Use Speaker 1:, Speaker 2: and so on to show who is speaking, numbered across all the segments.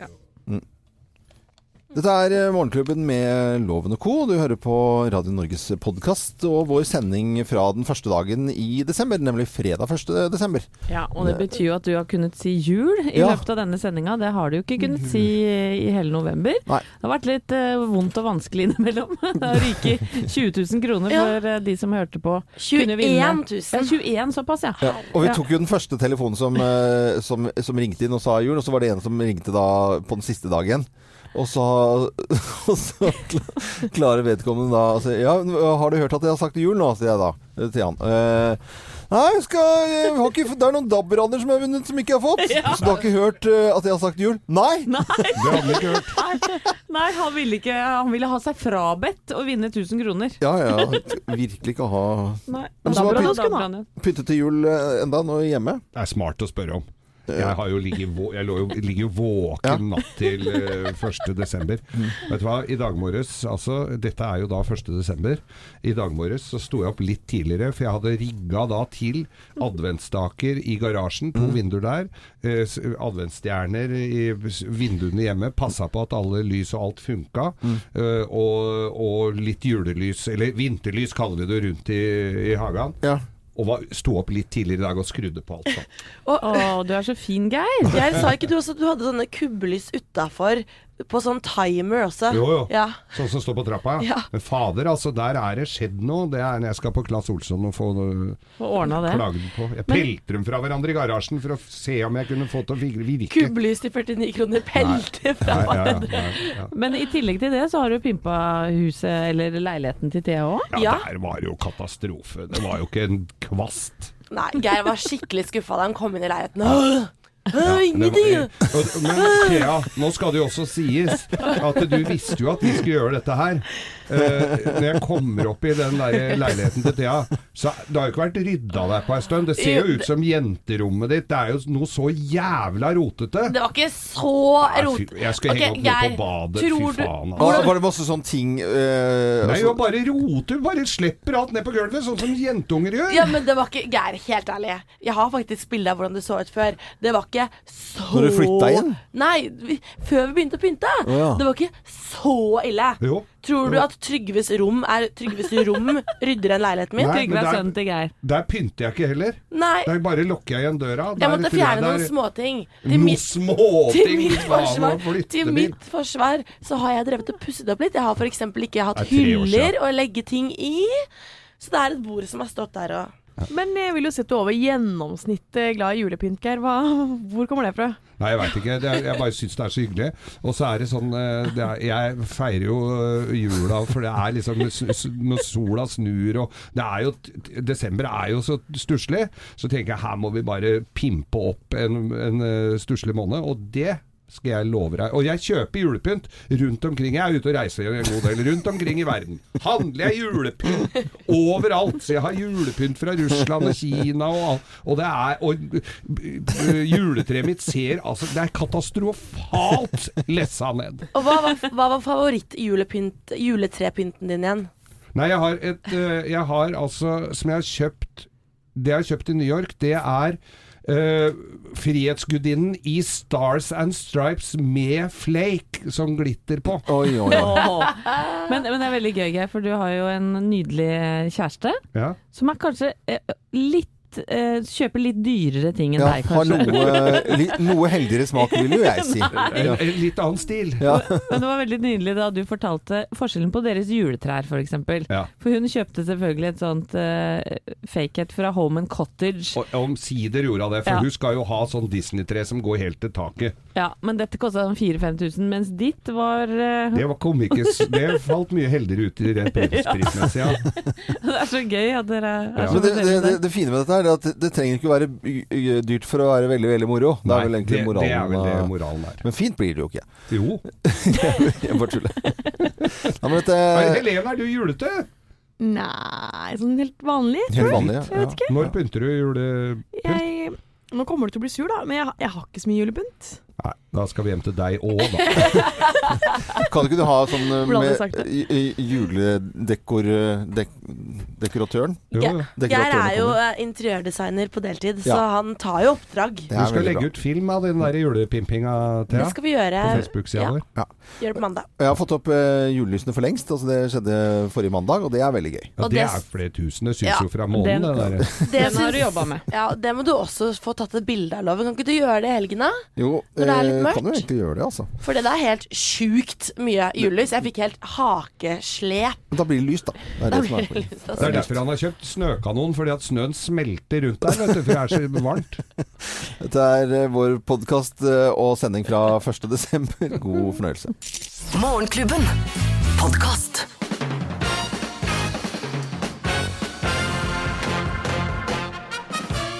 Speaker 1: Ja. Mm. Dette er eh, Morgenklubben med Loven og Co. Du hører på Radio Norges podkast og vår sending fra den første dagen i desember, nemlig fredag 1. desember.
Speaker 2: Ja, og det betyr jo at du har kunnet si jul i
Speaker 1: Ja.
Speaker 2: løpet av denne sendinga. Det har du jo ikke kunnet si i hele november.
Speaker 1: Nei.
Speaker 2: Det har vært litt uh, vondt og vanskelig innimellom. Det ryker 20 000 kroner
Speaker 3: Ja.
Speaker 2: for eh, de som hørte på.
Speaker 3: 21
Speaker 2: kunne vinne.
Speaker 3: 000.
Speaker 2: Ja, 21 såpass, ja.
Speaker 1: Ja, og vi tok jo den første telefonen som, uh, som, som ringte inn og sa jul, og så var det en som ringte da på den siste dagen. Og så, og så klarer vedkommende da å si Ja, har du hørt at jeg har sagt jul nå? sier jeg da til han. Eh, Nei, skal, jeg har ikke, det er noen DAB-raner som jeg har vunnet som ikke har fått. Så du har ikke hørt uh, at jeg har sagt jul? Nei!
Speaker 4: Det hadde vi ikke hørt.
Speaker 2: Nei, han ville, ikke, han ville ha seg frabedt å vinne 1000 kroner.
Speaker 1: Ja, ja. Virkelig ikke ha
Speaker 2: Nei.
Speaker 1: Men så
Speaker 2: har
Speaker 1: pynt-
Speaker 2: han
Speaker 1: til jul enda nå hjemme.
Speaker 4: Det er smart å spørre om. Jeg, har jo ligget, jeg lå jo, ligger jo våken natt til uh, 1. desember. Vet du hva, i dag morges, altså, dette er jo da 1. desember, i dag morges så sto jeg opp litt tidligere, for jeg hadde rigga da til adventsstaker i garasjen, to vinduer der, Uh, adventsstjerner i vinduene hjemme, passa på at alle lys og alt funka, eh, og, og litt julelys, eller vinterlys kaller vi det rundt i, i hagen.
Speaker 1: Ja.
Speaker 4: Og var, sto opp litt tidligere i dag og skrudde på alt sånt.
Speaker 2: Å, du er så fin, Geir.
Speaker 3: Jeg sa ikke du også at du hadde sånne kubbelys utafor på sånn timer også?
Speaker 4: Jo, jo.
Speaker 3: Ja.
Speaker 4: Sånn som står på trappa,
Speaker 3: Ja.
Speaker 4: Men fader, altså, der er det skjedd noe. Det er når jeg skal på Claes Olsson og få noe
Speaker 2: ordna det.
Speaker 4: klagen på. Jeg pelter dem fra hverandre i garasjen for å se om jeg kunne få til å vir- virke.
Speaker 3: Kubbelys til 49 kroner, pelte fra
Speaker 4: Nei, ja, ja,
Speaker 3: hverandre.
Speaker 4: ja, ja.
Speaker 2: Men i tillegg til det så har du pimpa huset eller leiligheten til Thea òg.
Speaker 4: ja,
Speaker 3: Ja.
Speaker 4: der var det jo katastrofe. Det var jo ikke en kvast.
Speaker 3: Nei, Geir var skikkelig skuffa da han kom inn i leiligheten. Ingenting!
Speaker 4: Men Thea, nå skal det jo også sies at du visste jo at vi skulle gjøre dette her. Eh, når jeg kommer opp i den der leiligheten til Thea, så det har jo ikke vært rydda der på en stund. Det ser jo ut som jenterommet ditt. Det er jo noe så jævla rotete.
Speaker 3: Det var ikke så
Speaker 4: rotete. Jeg skal henge opp noe på badet.
Speaker 3: tror
Speaker 4: Fy faen.
Speaker 1: Altså.
Speaker 4: Altså.
Speaker 1: var det masse sånne ting uh,
Speaker 4: Nei,
Speaker 1: altså-
Speaker 4: jo bare roter. Bare slipper alt ned på gulvet, sånn som jentunger gjør.
Speaker 3: Ja, men det var ikke Geir, helt ærlig. Jeg har faktisk bilde av hvordan det så ut før. Det var ikke så
Speaker 1: Når du flytta inn?
Speaker 3: Nei, vi, før vi begynte å pynte.
Speaker 1: Oh, ja.
Speaker 3: Det var ikke så ille.
Speaker 4: Jo.
Speaker 3: Tror du at Trygves rom er Trygves rom rydder enn leiligheten min?
Speaker 4: Nei.
Speaker 2: Trygve
Speaker 4: men
Speaker 2: er
Speaker 4: der-
Speaker 2: sønnen til Geir.
Speaker 4: Der pynter jeg ikke heller.
Speaker 3: Nei.
Speaker 4: Der bare lukker jeg igjen døra.
Speaker 3: Jeg måtte
Speaker 4: tror
Speaker 3: fjerne
Speaker 4: det
Speaker 3: noen
Speaker 4: er-
Speaker 3: småting. Til
Speaker 4: Noen
Speaker 3: mitt,
Speaker 4: småting!
Speaker 3: til mitt forsvar, til mitt forsvar så har jeg drevet og pusset opp litt. Jeg har f.eks. ikke hatt
Speaker 4: Det er tre år
Speaker 3: hyller å legge ting i. Så det er et bord som har stått der og
Speaker 5: Men jeg vil jo si at du er over gjennomsnittet glad i julepynt, Geir. Hvor kommer det fra?
Speaker 4: Nei, jeg veit ikke. Det er, jeg bare syns det er så hyggelig. Og så er det sånn eh, det er, Jeg feirer jo eh, jula, for det er liksom Når sola snur og det er jo Desember er jo så stusslig. Så tenker jeg her må vi bare pimpe opp en, en eh, stusslig måned. Og det skal jeg love deg. Og jeg kjøper julepynt rundt omkring. Jeg er ute og reiser en god del rundt omkring i verden. Handler jeg julepynt overalt. Så jeg har julepynt fra Russland og Kina og. Og det er Og uh, juletreet mitt ser altså Det er katastrofalt lessa ned.
Speaker 3: Og hva var, hva var favoritt-julepynt Juletrepynten din igjen?
Speaker 4: Nei, jeg har et eh, Jeg har altså Som jeg har kjøpt Det jeg har kjøpt i New York, det er eh, Frihetsgudinnen i Stars and Stripes med flake som glitter på.
Speaker 1: Oi, oi, oi.
Speaker 2: Men, men det er veldig gøy, Geir, for du har jo en nydelig kjæreste
Speaker 4: Ja.
Speaker 2: som er kanskje eh, litt eh, Kjøper litt dyrere ting enn
Speaker 1: Ja,
Speaker 2: deg,
Speaker 1: har noe, li, noe heldigere smak, vil jo jeg si. Ja.
Speaker 4: en litt annen stil.
Speaker 1: Ja.
Speaker 2: Men det var veldig nydelig da du fortalte forskjellen på deres juletrær, f.eks.
Speaker 4: Ja.
Speaker 2: For hun kjøpte selvfølgelig et sånt uh, fake et fra Home and Cottage.
Speaker 4: Og omsider gjorde hun det, for
Speaker 2: Ja.
Speaker 4: hun skal jo ha sånn Disney-tre som går helt til taket.
Speaker 2: Ja, Men dette kosta sånn 4000-5000, mens ditt var eh,
Speaker 4: Det var kom ikke s- Det falt mye heldigere ut i rent prismessig, ja.
Speaker 2: Det er så gøy at dere er
Speaker 4: Ja.
Speaker 2: så
Speaker 1: det, det, det, det fine med dette er at det, det trenger ikke å være dyrt for å være veldig veldig moro. Det er vel egentlig
Speaker 4: det,
Speaker 1: moralen.
Speaker 4: det er vel det moralen er.
Speaker 1: Men fint blir det jo ikke.
Speaker 4: Jo.
Speaker 1: Jeg bare tuller. Ja, men dette
Speaker 4: Helene, er du julete?
Speaker 5: Nei, sånn helt vanlig.
Speaker 1: Helt vanlig, ja.
Speaker 5: Jeg vet ikke.
Speaker 4: Når pynter du julepynt?
Speaker 5: Jeg, nå kommer du til å bli sur, da, men jeg, jeg har ikke så mye julepynt.
Speaker 4: Nei. Da skal vi hjem til deg òg, da.
Speaker 1: Kan ikke du ha sånn eh, med
Speaker 5: du sagt det?
Speaker 1: i- i- juledekor... Dek,
Speaker 3: Geir er jo eh, interiørdesigner på deltid, så han tar jo oppdrag.
Speaker 4: Du skal legge
Speaker 1: bra.
Speaker 4: ut film av den der julepimpinga,
Speaker 3: Det skal vi gjøre.
Speaker 4: På Facebook-sida
Speaker 3: Ja,
Speaker 4: Ja.
Speaker 3: Gjør det på mandag.
Speaker 1: Jeg har fått opp eh, julelysene for lengst. Altså det skjedde forrige mandag, og det er veldig gøy.
Speaker 4: Ja, det
Speaker 3: det-
Speaker 4: er flere tusen. Det syns
Speaker 3: Ja,
Speaker 4: jo fra månen, det der.
Speaker 3: Det,
Speaker 2: har du jobba med.
Speaker 3: Ja, det må du også få tatt et bilde av, Loven. Kan ikke du gjøre det i helgen, da?
Speaker 1: Jo,
Speaker 3: Når det er litt
Speaker 1: eh,
Speaker 3: mørkt.
Speaker 1: kan jo egentlig gjøre det, altså.
Speaker 3: For det er helt sjukt mye julelys. Jeg fikk helt hakeslep.
Speaker 1: Men da blir det lys, da. Det er
Speaker 3: Da
Speaker 1: det som er
Speaker 3: det
Speaker 1: poenget.
Speaker 3: lyst,
Speaker 4: Det
Speaker 3: altså.
Speaker 4: er derfor han har kjøpt snøkanon, fordi at snøen smelter rundt der, vet du, for det er så varmt.
Speaker 1: Dette er eh, vår podkast og sending fra 1. desember. God fornøyelse.
Speaker 6: Morgenklubben. Podkast.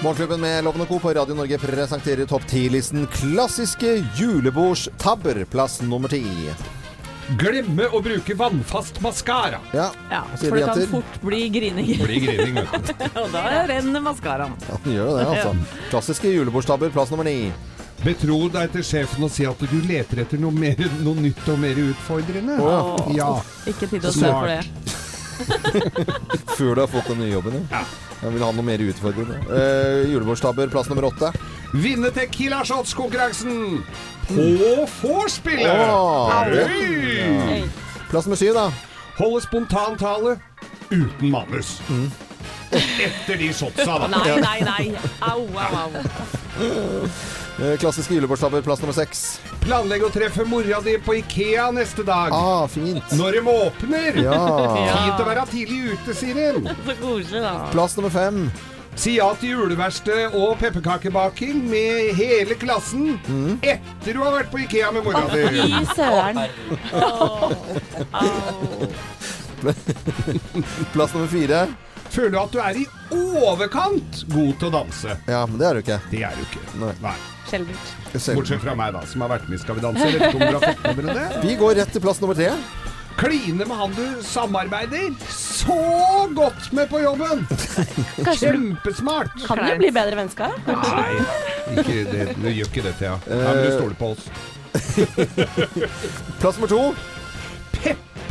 Speaker 1: Morgenklubben med Loven Co. på Radio Norge presenterer topp 10-listen klassiske julebordstabber, plass nummer ti.
Speaker 4: Glemme å bruke vannfast maskara.
Speaker 1: Ja,
Speaker 2: Ja, for det
Speaker 1: de,
Speaker 2: kan fort bli grining.
Speaker 4: Bli grining, vet du.
Speaker 2: Og da renner maskaraen.
Speaker 1: ja, den gjør jo det, altså. Klassiske julebordstabber, plass nummer ni.
Speaker 4: Betro deg til sjefen og si at du leter etter noe, mer, noe nytt og mer utfordrende.
Speaker 2: Oh,
Speaker 4: Ja.
Speaker 2: Ikke tid til å se for det.
Speaker 1: Før du har fått den nye jobben, ja. Jeg vil ha noe mer utfordrende. Uh, julebordstabber, plass nummer åtte.
Speaker 4: Vinne Tequila Shots-konkurransen på vorspielet!
Speaker 1: Oh,
Speaker 4: ja.
Speaker 1: Plass nummer syv, da.
Speaker 4: Holde spontantale uten manus. Etter de shotsa, da.
Speaker 2: Nei, nei, nei. Au, au, au.
Speaker 1: Eh, klassiske julebordstabber, plass nummer seks.
Speaker 4: Planlegg å treffe mora di på Ikea neste dag.
Speaker 1: Ah, fint.
Speaker 4: Når de åpner!
Speaker 1: Ja.
Speaker 4: Fint å være tidlig ute, Siril.
Speaker 2: Så koselig, da.
Speaker 1: Plass nummer fem.
Speaker 4: Si ja til juleverksted og pepperkakebaking med hele klassen etter du har vært på Ikea med mora di.
Speaker 3: Fy søren.
Speaker 1: Plass nummer fire.
Speaker 4: Føler du at du er i overkant god til å danse?
Speaker 1: Ja, men det er du ikke.
Speaker 4: Det er du ikke.
Speaker 1: Nei.
Speaker 4: Nei.
Speaker 5: Sjeldent.
Speaker 4: Bortsett fra meg, da, som har vært med i Skal vi danse. Jeg vet ikke om dere har fått med dere det?
Speaker 1: Vi går rett til plass nummer tre.
Speaker 4: Kline med han du samarbeider så godt med på jobben! Kjempesmart!
Speaker 3: kan jo bli bedre vennskap?
Speaker 4: Nei, ikke det, du gjør ikke det, Thea. Ja, må du stoler på oss.
Speaker 1: Plass nummer to.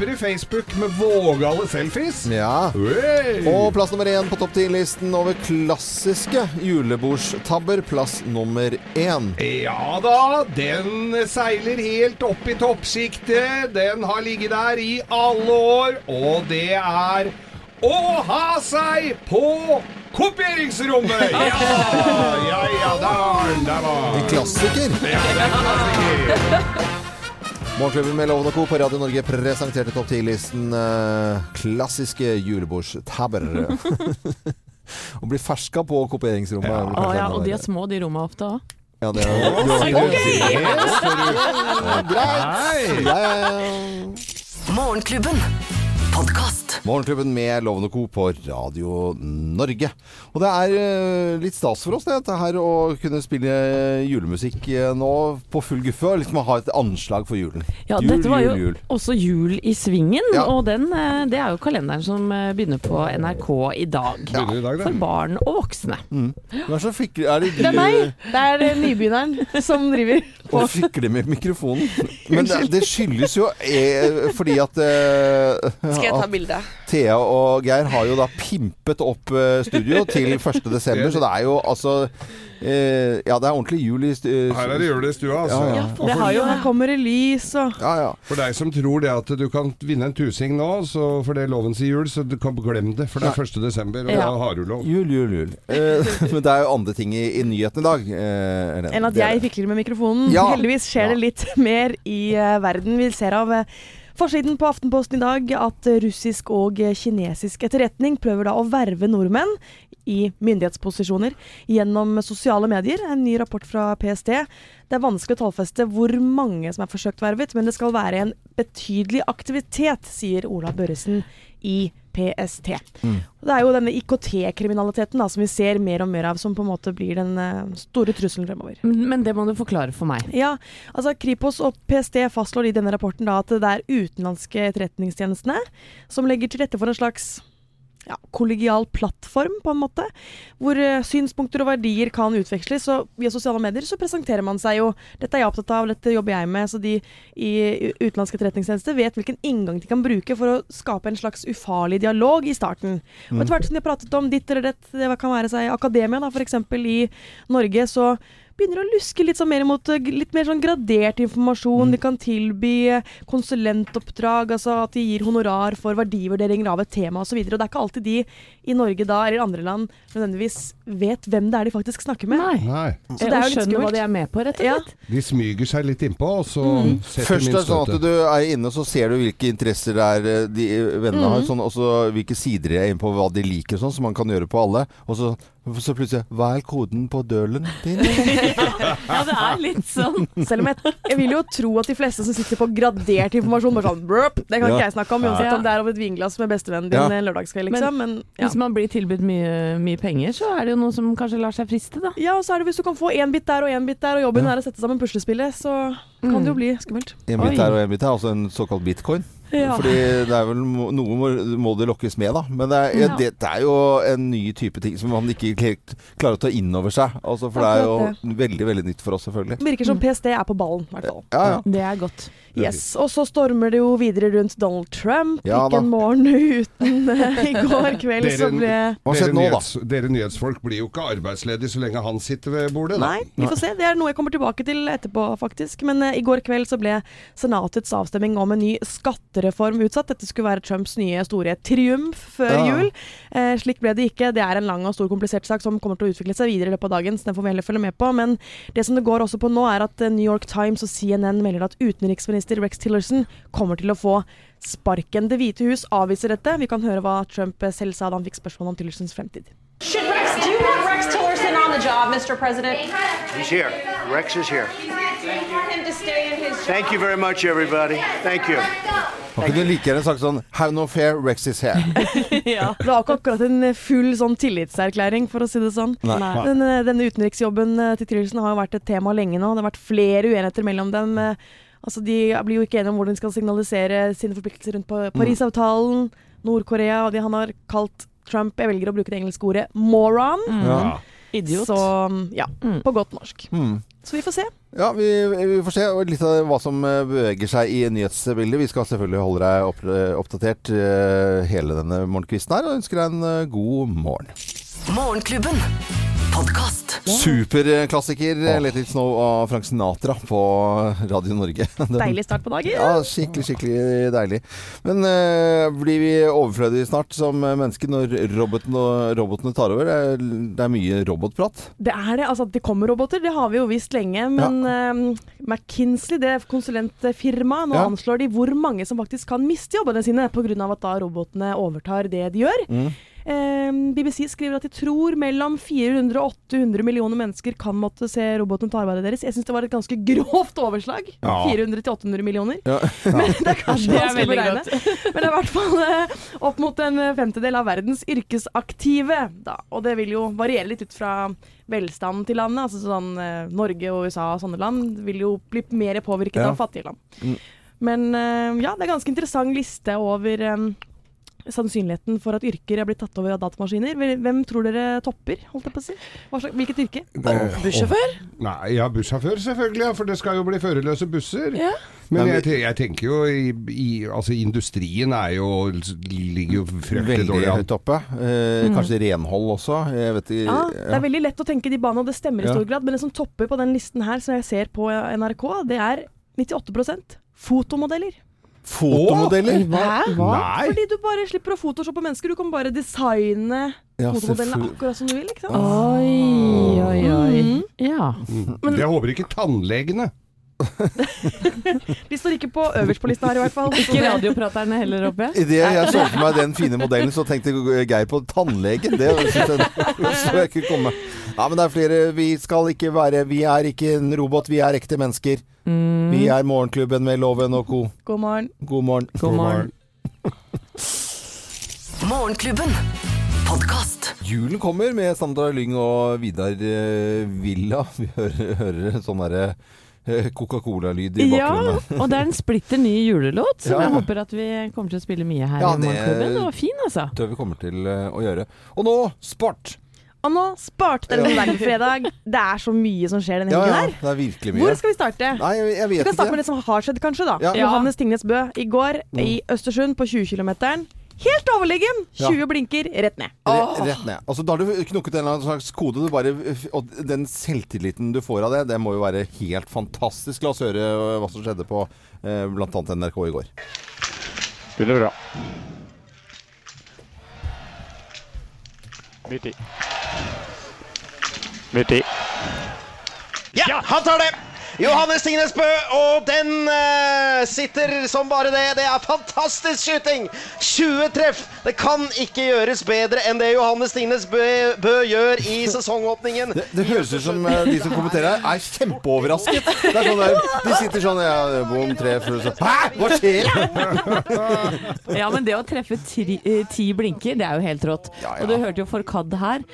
Speaker 4: Pepre Facebook med vågale selfies.
Speaker 1: Ja.
Speaker 4: Hey!
Speaker 1: Og plass nummer én på topp 10-listen over klassiske julebordstabber. Plass nummer én.
Speaker 4: Ja da, den seiler helt opp i toppsjiktet. Den har ligget der i alle år, og det er å ha seg på kopieringsrommet! Ja, ja, ja, der, der var
Speaker 1: En klassiker.
Speaker 4: Ja, det er en klassiker.
Speaker 1: Morgenklubben med Loven og Co. på Radio Norge presenterte topp 10-listen eh, klassiske julebordstabber. Å bli ferska på kopieringsrommet. er vel
Speaker 2: Å
Speaker 1: kanskje
Speaker 2: ja,
Speaker 1: enda
Speaker 2: og de
Speaker 1: verre.
Speaker 2: er små, de rommene ofte òg.
Speaker 1: Ja, det er du har- Greit. Ja, ja, ja.
Speaker 6: Morgenklubben. Podkast.
Speaker 1: Morgenklubben med Loven og Co. på Radio Norge. Og det er eh, litt stas for oss det, dette her å kunne spille julemusikk eh, nå på full guffe. Og liksom ha et anslag for julen.
Speaker 2: Ja,
Speaker 1: Jul,
Speaker 2: dette var jo
Speaker 1: jul, jul.
Speaker 2: også Jul i svingen,
Speaker 1: Ja.
Speaker 2: og den, eh, det er jo kalenderen som begynner på NRK i dag.
Speaker 4: Ja.
Speaker 2: For barn og voksne.
Speaker 1: Hvem er Er det,
Speaker 5: Det er meg! Det er nybegynneren som driver.
Speaker 1: Og fikle med mikrofonen. Men det, det skyldes jo eh, fordi at, eh,
Speaker 3: Skal jeg ta bilde?
Speaker 1: Thea og Geir har jo da pimpet opp eh, studio til 1. desember, så det er jo altså eh, Ja, det er ordentlig jul i stua.
Speaker 4: Her er det jul i stua, altså.
Speaker 1: Ja, ja.
Speaker 4: For,
Speaker 5: har jo, her kommer det lys og
Speaker 1: Ja, ja.
Speaker 4: for deg som tror det at du kan vinne en tusing nå, så for det loven sier jul, så du kan glemme det. For det er 1. desember, og
Speaker 2: Ja.
Speaker 4: da har du lov.
Speaker 1: Jul, jul, jul. Eh, men det er jo andre ting i, i nyheten i dag. Eh,
Speaker 5: enn at jeg fikler med mikrofonen.
Speaker 1: Ja.
Speaker 5: Heldigvis skjer
Speaker 1: Ja.
Speaker 5: det litt mer i uh, verden. Vi ser av uh, forsiden på Aftenposten i dag at eh, russisk og eh, kinesisk etterretning prøver da å verve nordmenn i myndighetsposisjoner gjennom sosiale medier. En ny rapport fra PST. Det er vanskelig å tallfeste hvor mange som er forsøkt vervet, men det skal være en betydelig aktivitet, sier Ola Børresen i PST. Mm. Det er jo denne IKT-kriminaliteten som vi ser mer og mer av, som på en måte blir den eh, store trusselen fremover.
Speaker 2: Men det må du forklare for meg.
Speaker 5: Ja, altså Kripos og PST fastslår i denne rapporten da at det er utenlandske etterretningstjenestene som legger til rette for en slags ja, kollegial plattform, på en måte. Hvor eh, synspunkter og verdier kan utveksles. Og via sosiale medier så presenterer man seg jo Dette er jeg opptatt av, dette jobber jeg med. Så de i utenlandske etterretningstjenester vet hvilken inngang de kan bruke for å skape en slags ufarlig dialog i starten. Og etter hvert som de har pratet om ditt eller dett, det kan være seg akademia, da, f.eks. i Norge, så begynner å luske litt, sånn mer mot eh, litt mer sånn gradert informasjon. De kan tilby konsulentoppdrag, altså at de gir honorar for verdivurderinger av et tema osv. Og det er ikke alltid de i Norge da, eller andre land, nødvendigvis vet hvem det er de faktisk snakker med.
Speaker 2: Nei.
Speaker 4: Nei.
Speaker 5: Så det er jo
Speaker 2: og
Speaker 5: litt
Speaker 2: skjønner hva de er med på, rett og
Speaker 5: Ja.
Speaker 2: slett.
Speaker 4: De smyger seg litt innpå, og så setter
Speaker 1: Først er sånn at du er inne, så ser du hvilke interesser det er eh, de vennene har. Sånn, og så hvilke sider de er inne på, hva de liker sånn, som man kan gjøre på alle. Og så, så plutselig Hva er koden på dølen din?
Speaker 2: Ja, det er litt sånn.
Speaker 5: Selv om jeg, jeg vil jo tro at de fleste som sitter på gradert informasjon, bare sånn brøp, Det kan
Speaker 1: Ja.
Speaker 5: ikke jeg snakke om, uansett
Speaker 2: Ja.
Speaker 5: om det er over et vinglass med bestevennen din
Speaker 1: Ja.
Speaker 5: en lørdagskveld, liksom. Men, ja.
Speaker 2: Hvis man blir tilbudt mye, mye penger, så er det jo noe som kanskje lar seg friste, da.
Speaker 5: ja, og så er det hvis du kan få én bit der og én bit der, og jobben
Speaker 1: Ja.
Speaker 5: er å sette sammen puslespillet, så kan det jo bli skummelt.
Speaker 1: En bit
Speaker 2: Oi.
Speaker 1: her og en bit der, altså en såkalt bitcoin.
Speaker 5: Ja.
Speaker 1: Fordi det er vel noe må, må det lokkes med, da. Men det er,
Speaker 2: Ja.
Speaker 1: det, det er jo en ny type ting som man ikke helt klarer å ta inn over seg. Altså, for det er jo veldig, veldig nytt for oss, selvfølgelig.
Speaker 5: Virker som PST er på ballen, i hvert fall.
Speaker 1: Ja, ja.
Speaker 2: Det er godt.
Speaker 5: Yes. Og så stormer det jo videre rundt Donald Trump.
Speaker 1: Ja
Speaker 5: ikke en morgen uten I går kveld
Speaker 4: Dere-
Speaker 5: så ble
Speaker 1: Hva skjedde nå, da?
Speaker 4: dere nyhetsfolk blir jo ikke arbeidsledige så lenge han sitter ved bordet, da.
Speaker 5: Nei, vi får se. Det er noe jeg kommer tilbake til etterpå, faktisk. Men uh, i går kveld så ble Senatets avstemning om en ny skattereform utsatt. Dette skulle være Trumps nye store triumf før
Speaker 1: Ja.
Speaker 5: jul. Uh, slik ble det ikke. Det er en lang og stor komplisert sak som kommer til å utvikle seg videre i løpet av dagen, så den får vi heller følge med på. Men det som det går også på nå, er at eh, New York Times og CNN melder at utenriksminister Rex Tillerson kommer til å få sparken. Det hvite hus avviser dette. Vi kan høre hva Trump eh, selv sa da han fikk spørsmål om Tillersons fremtid.
Speaker 7: Should Rex, do you want Rex Tillerson on the job, Mr. President?
Speaker 8: He's here. Rex is here.
Speaker 7: Do you want him to stay in his job?
Speaker 8: Thank you very much, everybody. Thank you.
Speaker 1: Man kunne like gjerne sagt sånn Have no fair, Rex is here.
Speaker 5: Ja. Det var ikke akkurat en full sånn tillitserklæring, for å si det sånn.
Speaker 1: Nei.
Speaker 2: Nei.
Speaker 5: Den, eh, denne utenriksjobben eh, til Tillerson har jo vært et tema lenge nå. Det har vært flere uenigheter mellom dem. Eh, Altså, De blir jo ikke enige om hvordan de skal signalisere sine forpliktelser rundt Parisavtalen, Nord-Korea og de, Han har kalt Trump Jeg velger å bruke det engelske ordet moron.
Speaker 1: Ja.
Speaker 2: Idiot.
Speaker 5: Så ja,
Speaker 2: Mm.
Speaker 5: på godt norsk.
Speaker 1: Mm.
Speaker 5: Så vi får se.
Speaker 1: Ja, vi, vi får se litt av hva som eh, beveger seg i nyhetsbildet. Vi skal selvfølgelig holde deg opp, oppdatert eh, hele denne morgenkvisten her, og ønsker deg en eh, god morgen.
Speaker 6: Morgenklubben. Podkast.
Speaker 1: Superklassiker eh, 'Let It Snow' av Frank Sinatra på Radio Norge.
Speaker 5: Deilig start på dagen.
Speaker 1: Ja, skikkelig, skikkelig deilig. Men uh, blir vi overflødige snart som mennesker når robotene, robotene tar over? Det er, det er mye robotprat.
Speaker 5: Det er det. altså At det kommer roboter, det har vi jo visst lenge. Men eh, McKinsey, det konsulentfirmaet, nå
Speaker 1: Ja.
Speaker 5: anslår de hvor mange som faktisk kan miste jobbene sine pga. at da robotene overtar det de gjør.
Speaker 1: Mm.
Speaker 5: Eh, BBC skriver at de tror mellom 400 og 800 millioner mennesker kan måtte se robotene ta arbeidet deres. Jeg syns det var et ganske grovt overslag.
Speaker 1: Ja.
Speaker 5: 400 til 800 millioner.
Speaker 1: Ja.
Speaker 5: Men det er kanskje
Speaker 2: Det er
Speaker 5: vanskelig å beregne. Men det er i hvert fall eh, opp mot en femtedel av verdens yrkesaktive. Da. Og det vil jo variere litt ut fra velstanden til landet. Altså sånn eh, Norge og USA og sånne land vil jo bli mer påvirket
Speaker 1: Ja.
Speaker 5: av fattige land.
Speaker 1: Mm.
Speaker 5: Men eh, ja, det er en ganske interessant liste over eh, sannsynligheten for at yrker er blitt tatt over av datamaskiner. Hvem tror dere topper, holdt jeg på å si? Hva slags, hvilket yrke?
Speaker 3: Bussjåfør?
Speaker 4: Nei, ja, bussjåfør selvfølgelig, ja, for det skal jo bli førerløse busser.
Speaker 3: Ja.
Speaker 4: Men jeg, jeg tenker jo i, i Altså, industrien er jo ligger jo fryktelig
Speaker 1: Veldig
Speaker 4: dårlig an.
Speaker 1: høyt oppe. Eh, Kanskje renhold også. Jeg vet ja,
Speaker 5: Ja, Det er veldig lett å tenke de banene, og det stemmer i
Speaker 1: Ja.
Speaker 5: stor grad. Men det som topper på den listen her, som jeg ser på NRK, det er 98% fotomodeller.
Speaker 1: Fotomodeller?
Speaker 3: Hva?
Speaker 4: Nei!
Speaker 5: Fordi du bare slipper å photoshoppe mennesker. Du kan bare designe
Speaker 1: Ja,
Speaker 5: fotomodellene akkurat som du vil. ikke sant?
Speaker 2: Oi, oi, oi. Ja.
Speaker 4: Mm. Jeg håper ikke tannlegene.
Speaker 5: De står ikke på øverst på lista her, i hvert fall.
Speaker 2: Ikke radiopraterne heller oppe?
Speaker 1: Idet jeg så for meg den fine modellen, så tenkte Geir på tannlegen. Det syns jeg, jeg ikke komme. Ja, men det er flere. Vi skal ikke være Vi er ikke en robot, vi er ekte mennesker. Vi er Morgenklubben med Loven og co.
Speaker 5: God morgen.
Speaker 1: God morgen.
Speaker 2: God morgen.
Speaker 6: Morgenklubben.
Speaker 1: Julen kommer med Sandra Lyng og Vidar eh, Villa. Vi hører, hører sånn derre eh, Coca-Cola-lyd i bakgrunnen.
Speaker 2: Ja, og det er en splitter ny julelåt som
Speaker 1: Ja.
Speaker 2: jeg håper at vi kommer til å spille mye her
Speaker 1: Ja,
Speaker 2: i Morgenklubben. Det var fin, altså.
Speaker 1: Det vi kommer til eh, å gjøre. Og nå sport!
Speaker 5: Og nå sparte dere en fredag. Det er så mye som skjer denne helgen
Speaker 1: ja,
Speaker 5: her.
Speaker 1: det er virkelig mye.
Speaker 5: Hvor skal vi starte?
Speaker 1: Nei, jeg, jeg
Speaker 5: Vi kan starte
Speaker 1: ikke.
Speaker 5: med det som har skjedd, kanskje. da
Speaker 1: Ja. Mm.
Speaker 5: Johannes Tingnes Bø i går i Østersund på 20 km. Helt overlegen! 20 blinker rett ned.
Speaker 1: Re- Rett ned. Altså, da har du knukket en eller annen slags kode. Du bare, og den selvtilliten du får av det, det må jo være helt fantastisk. La oss høre eh, hva som skjedde på eh, bl.a. NRK i går.
Speaker 9: Spiller bra. Midt i. Midt i.
Speaker 10: Ja, han tar det! Johannes Tingnes Bø, og den uh, sitter som bare det. Det er fantastisk skyting! 20 treff! Det kan ikke gjøres bedre enn det Johannes Tingnes Bø, Bø gjør i sesongåpningen.
Speaker 1: Det, det høres ut som uh, de som kommenterer her, er kjempeoverrasket. Det er sånn der, de sitter sånn ja, Bom, tre, full, så Hæ?! Hva skjer?
Speaker 2: Ja, men det å treffe tri, eh, ti blinker, det er jo helt rått.
Speaker 1: Ja, ja.
Speaker 2: Og du hørte jo Forkad her.